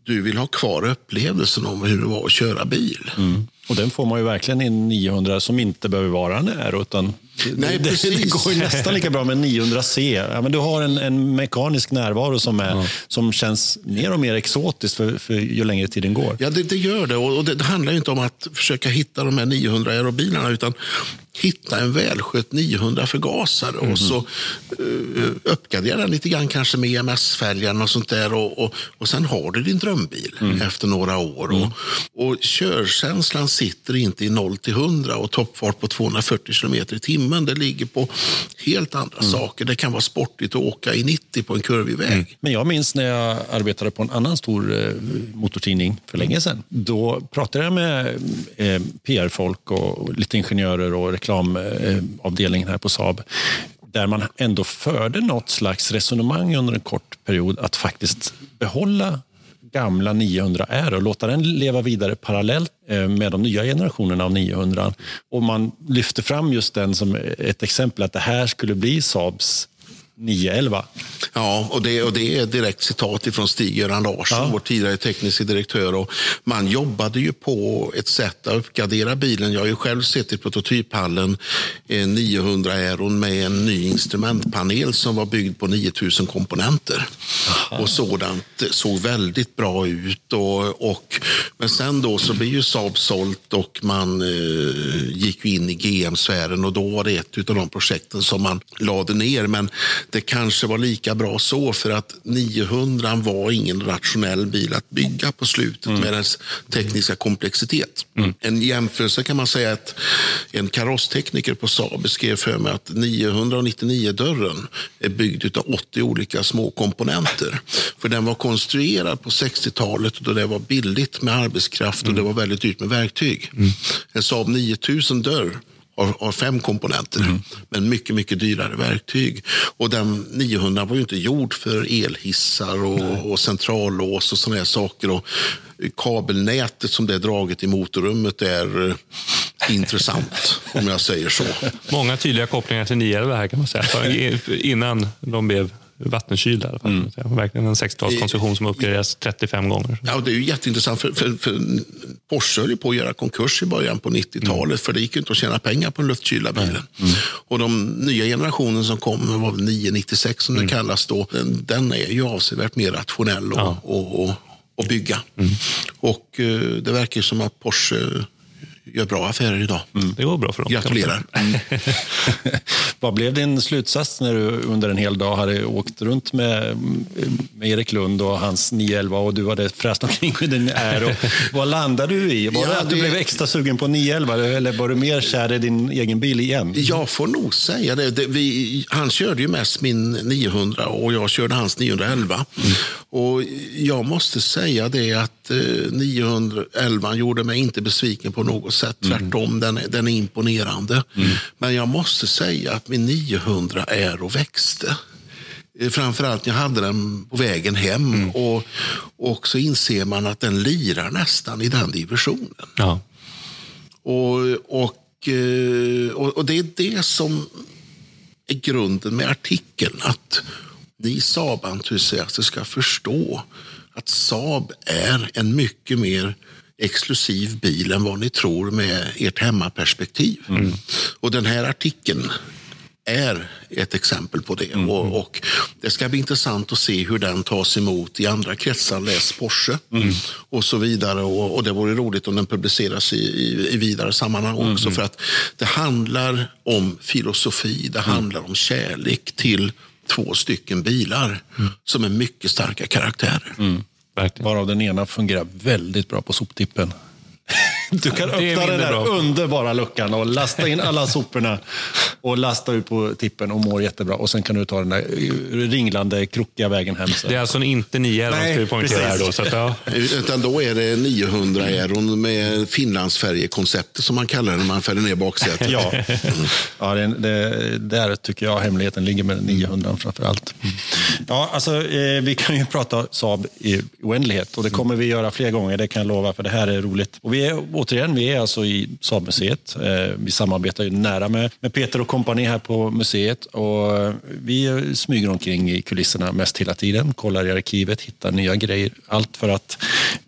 du vill ha kvar upplevelsen om hur det var att köra bil. Mm. Och den får man ju verkligen i 900 som inte behöver vara en Aero, utan Nej, det, det, går ju nästan lika bra med en 900C. Ja, men du har en, en mekanisk närvaro som, är, ja. som känns mer och mer exotisk för, för ju längre tiden går. Ja, det, det gör det. Och det, det handlar inte om att försöka hitta de här 900 aerobilarna, utan hitta en välskött 900 förgasare mm. och så uh, uppgradera den lite grann kanske med EMS-fälgarna och sånt där. Och, och, och sen har du din drömbil mm. efter några år. Mm. Och, och körkänslan sitter inte i 0 till 100 och toppfart på 240 km i timmen. Det ligger på helt andra mm. saker. Det kan vara sportigt att åka i 90 på en kurvig väg. Mm. Men jag minns när jag arbetade på en annan stor eh, motortidning för länge sedan. Då pratade jag med eh, PR-folk och lite ingenjörer och reklamavdelningen här på Saab där man ändå förde något slags resonemang under en kort period att faktiskt behålla gamla 900 är och låta den leva vidare parallellt eh, med de nya generationerna av 900. Och man lyfter fram just den som ett exempel att det här skulle bli Saabs 911. Ja, och det, och det är direkt citat från Stig-Göran Larsson, ja. vår tidigare tekniska direktör. Och man jobbade ju på ett sätt att uppgradera bilen. Jag har ju själv sett i prototyphallen 900 Aeron med en ny instrumentpanel som var byggd på 9000 komponenter. Aha. Och sådant såg väldigt bra ut. Och, och, men sen då så blev ju Saab sålt och man eh, gick in i GM-sfären och då var det ett av de projekten som man lade ner. Men det kanske var lika bra så för att 900 var ingen rationell bil att bygga på slutet mm. med dess tekniska komplexitet. Mm. En jämförelse kan man säga att en karosstekniker på Saab beskrev för mig att 999-dörren är byggd av 80 olika små komponenter. För den var konstruerad på 60-talet då det var billigt med arbetskraft och mm. det var väldigt dyrt med verktyg. Mm. En Saab 9000-dörr har, har fem komponenter, mm. men mycket, mycket dyrare verktyg. Och den 900 var ju inte gjord för elhissar och, och centrallås och sådana här saker. Och kabelnätet som det är draget i motorrummet är eh, intressant, om jag säger så. Många tydliga kopplingar till 911 här kan man säga, innan de blev vattenkyld i alla fall. Mm. Verkligen en 60-talskonstruktion som uppgraderas 35 gånger. Ja, det är ju jätteintressant. För, för, för Porsche höll på att göra konkurs i början på 90-talet. Mm. För det gick inte att tjäna pengar på den luftkylda bilen. Mm. Och de nya generationen som kom, var 996 som mm. det kallas då, den, den, är ju avsevärt mer rationell och, ja. och, och, och bygga. Mm. Och uh, det verkar som att Porsche gör bra affärer idag. Mm, det går bra för dem. Gratulerar. Mm. Vad blev din slutsats när du under en hel dag hade åkt runt med, med Erik Lund och hans 911 och du hade fräst omkring med din Aero? Vad landade du i? Var ja, det att du blev extra sugen på 911 eller var du mer kär i din egen bil igen? Jag får nog säga det. det vi, han körde ju mest min 900 och jag körde hans 911. Mm. Och jag måste säga det att eh, 911 gjorde mig inte besviken på något sätt. Mm. Tvärtom, den, är, den är imponerande. Mm. Men jag måste säga att min 900 är och växte. Eh, Framförallt när jag hade den på vägen hem. Och, och så inser man att den lirar nästan i den divisionen. Ja. Och, och, eh, och, och det är det som är grunden med artikeln. Att ni Saab-entusiaster ska förstå att Saab är en mycket mer exklusiv bil än vad ni tror med ert hemmaperspektiv. Och den här artikeln är ett exempel på det. Och, och Det ska bli intressant att se hur den tas emot i andra kretsar. Läs Porsche och så vidare. Och, och Det vore roligt om den publiceras i, i, i vidare sammanhang också. För att det handlar om filosofi, det handlar om kärlek till två stycken bilar som är mycket starka karaktärer. Verkligen. Varav den ena fungerar väldigt bra på soptippen. Du kan öppna den där underbara luckan och lasta in alla soporna och lasta ut på tippen och mår jättebra. Och sen kan du ta den där eh, ringlande, krokiga vägen hem. sen. Det är alltså en inte 9 Nej, ska vi poängtera här då. precis. Så att, ja. Utan då är det 900 Aeron med Finlandsfärjekonceptet som man kallar det när man fäller ner baksätet. Ja, ja det, det, där tycker jag hemligheten ligger med 900 framför allt. Ja, alltså, eh, vi kan ju prata Saab i oändlighet och det kommer vi göra fler gånger, det kan jag lova, för det här är roligt. Och vi är, återigen, vi är alltså i Saabmuseet. Eh, vi samarbetar ju nära med, med Peter och kompani här på museet och eh, vi smyger omkring i kulisserna mest hela tiden, kollar i arkivet, hittar nya grejer. Allt för att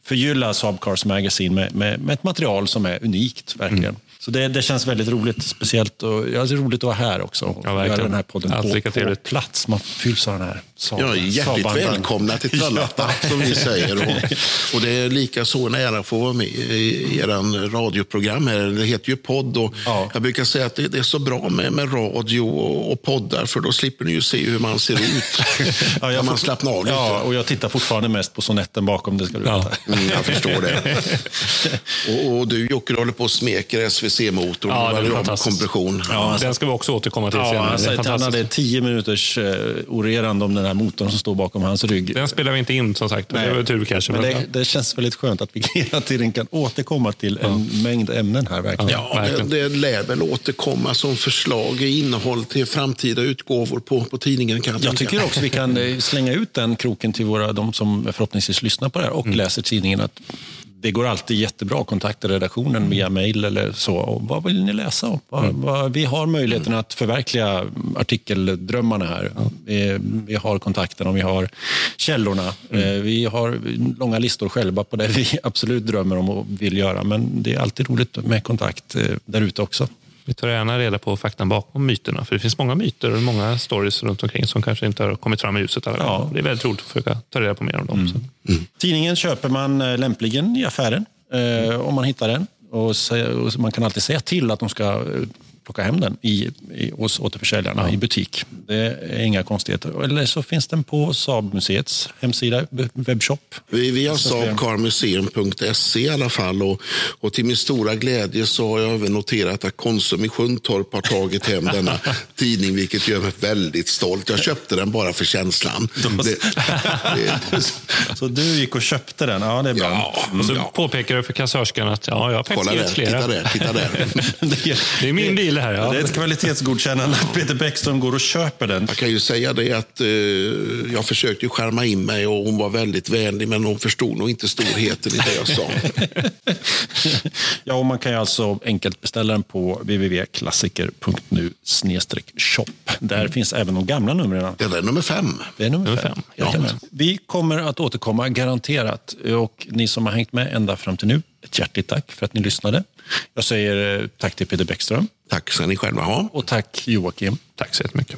förgylla Saab Cars Magazine med, med, med ett material som är unikt, verkligen. Så det, det känns väldigt roligt, speciellt och ja, det är roligt att vara här också Ja, göra verkligen. den här podden Allt på, på plats. Man fylls av den här Saab. Ja, hjärtligt Saab-andan. välkomna till Trollhättan, som vi säger. Och, och det är lika så en ära att få vara med i er radioprogram. Här. Det heter ju podd. Och Ja. Jag brukar säga att det, det är så bra med, med radio och, och poddar, för då slipper ni ju se hur man ser ut. Ja, jag man får- slappna av lite. Ja, och jag tittar fortfarande mest på sonetten bakom, det ska du veta. Mm, jag förstår det. Och, och du Jocke, du håller på och smeker SVC-motorn. Ja, det fantastiskt. kompression. Ja, den ska vi också återkomma till Ja, senare. Det att han hade tio minuters eh, orerande om den här motorn som står bakom hans rygg. Den spelar vi inte in som sagt. Det var tur kanske. Men Men det, det känns väldigt skönt att vi hela tiden kan återkomma till en mängd ämnen här. Verkligen. Ja, det, verkligen. det lär väl återkomma som förslag i innehåll till framtida utgåvor på, på tidningen. Kan jag Jag tycker också vi kan eh, slänga ut den kroken till våra, de som förhoppningsvis lyssnar på det här och läser tidningen. att det går alltid jättebra att kontakta redaktionen via mejl eller så. Och vad vill ni läsa? Vad, vad, vi har möjligheten att förverkliga artikeldrömmarna här. Vi, vi har kontakterna och vi har källorna. Eh, Vi har långa listor själva på det vi absolut drömmer om och vill göra. Men det är alltid roligt med kontakt eh, där ute också. Vi tar gärna reda på faktan bakom myterna. För det finns många myter och många stories runt omkring som kanske inte har kommit fram i ljuset. alla Ja. Det är väldigt roligt att försöka ta reda på mer om dem. Så. Tidningen köper man eh, lämpligen i affären eh, om man hittar den. Och, och man kan alltid säga till att de ska eh, plocka hem den i, i, hos återförsäljarna i butik. Det är inga konstigheter. Eller så finns den på Saabmuseets hemsida, webbshop. Vi, vi har saabcarmuseum.se i alla fall och, och till min stora glädje så har jag även noterat att Konsum i Sjuntorp har tagit hem denna tidning vilket gör mig väldigt stolt. Jag köpte den bara för känslan. Det, det, Så du gick och köpte den, ja det är bra. ja, Och så ja, påpekar du för kassörskan att ja, jag har faktiskt gett flera. titta där, titta där. Det, Det är min bil det här. Ja. det är ett kvalitetsgodkännande att Peter Bäckström går och köper den. Jag kan ju säga det att eh, jag försökte ju skärma in mig och hon var väldigt vänlig men hon förstod nog inte storheten i det jag sa. Ja, och man kan ju alltså enkelt beställa den på www.klassiker.nu shop. Där finns även de gamla numren. Det är nummer fem. Det är nummer, Nummer fem. fem. Jajamän. Vi kommer att återkomma garanterat. Och ni som har hängt med ända fram till nu, ett hjärtligt tack för att ni lyssnade. Jag säger eh, tack till Peter Bäckström Tack ska ni själva ha. och tack Joakim. Tack så jättemycket.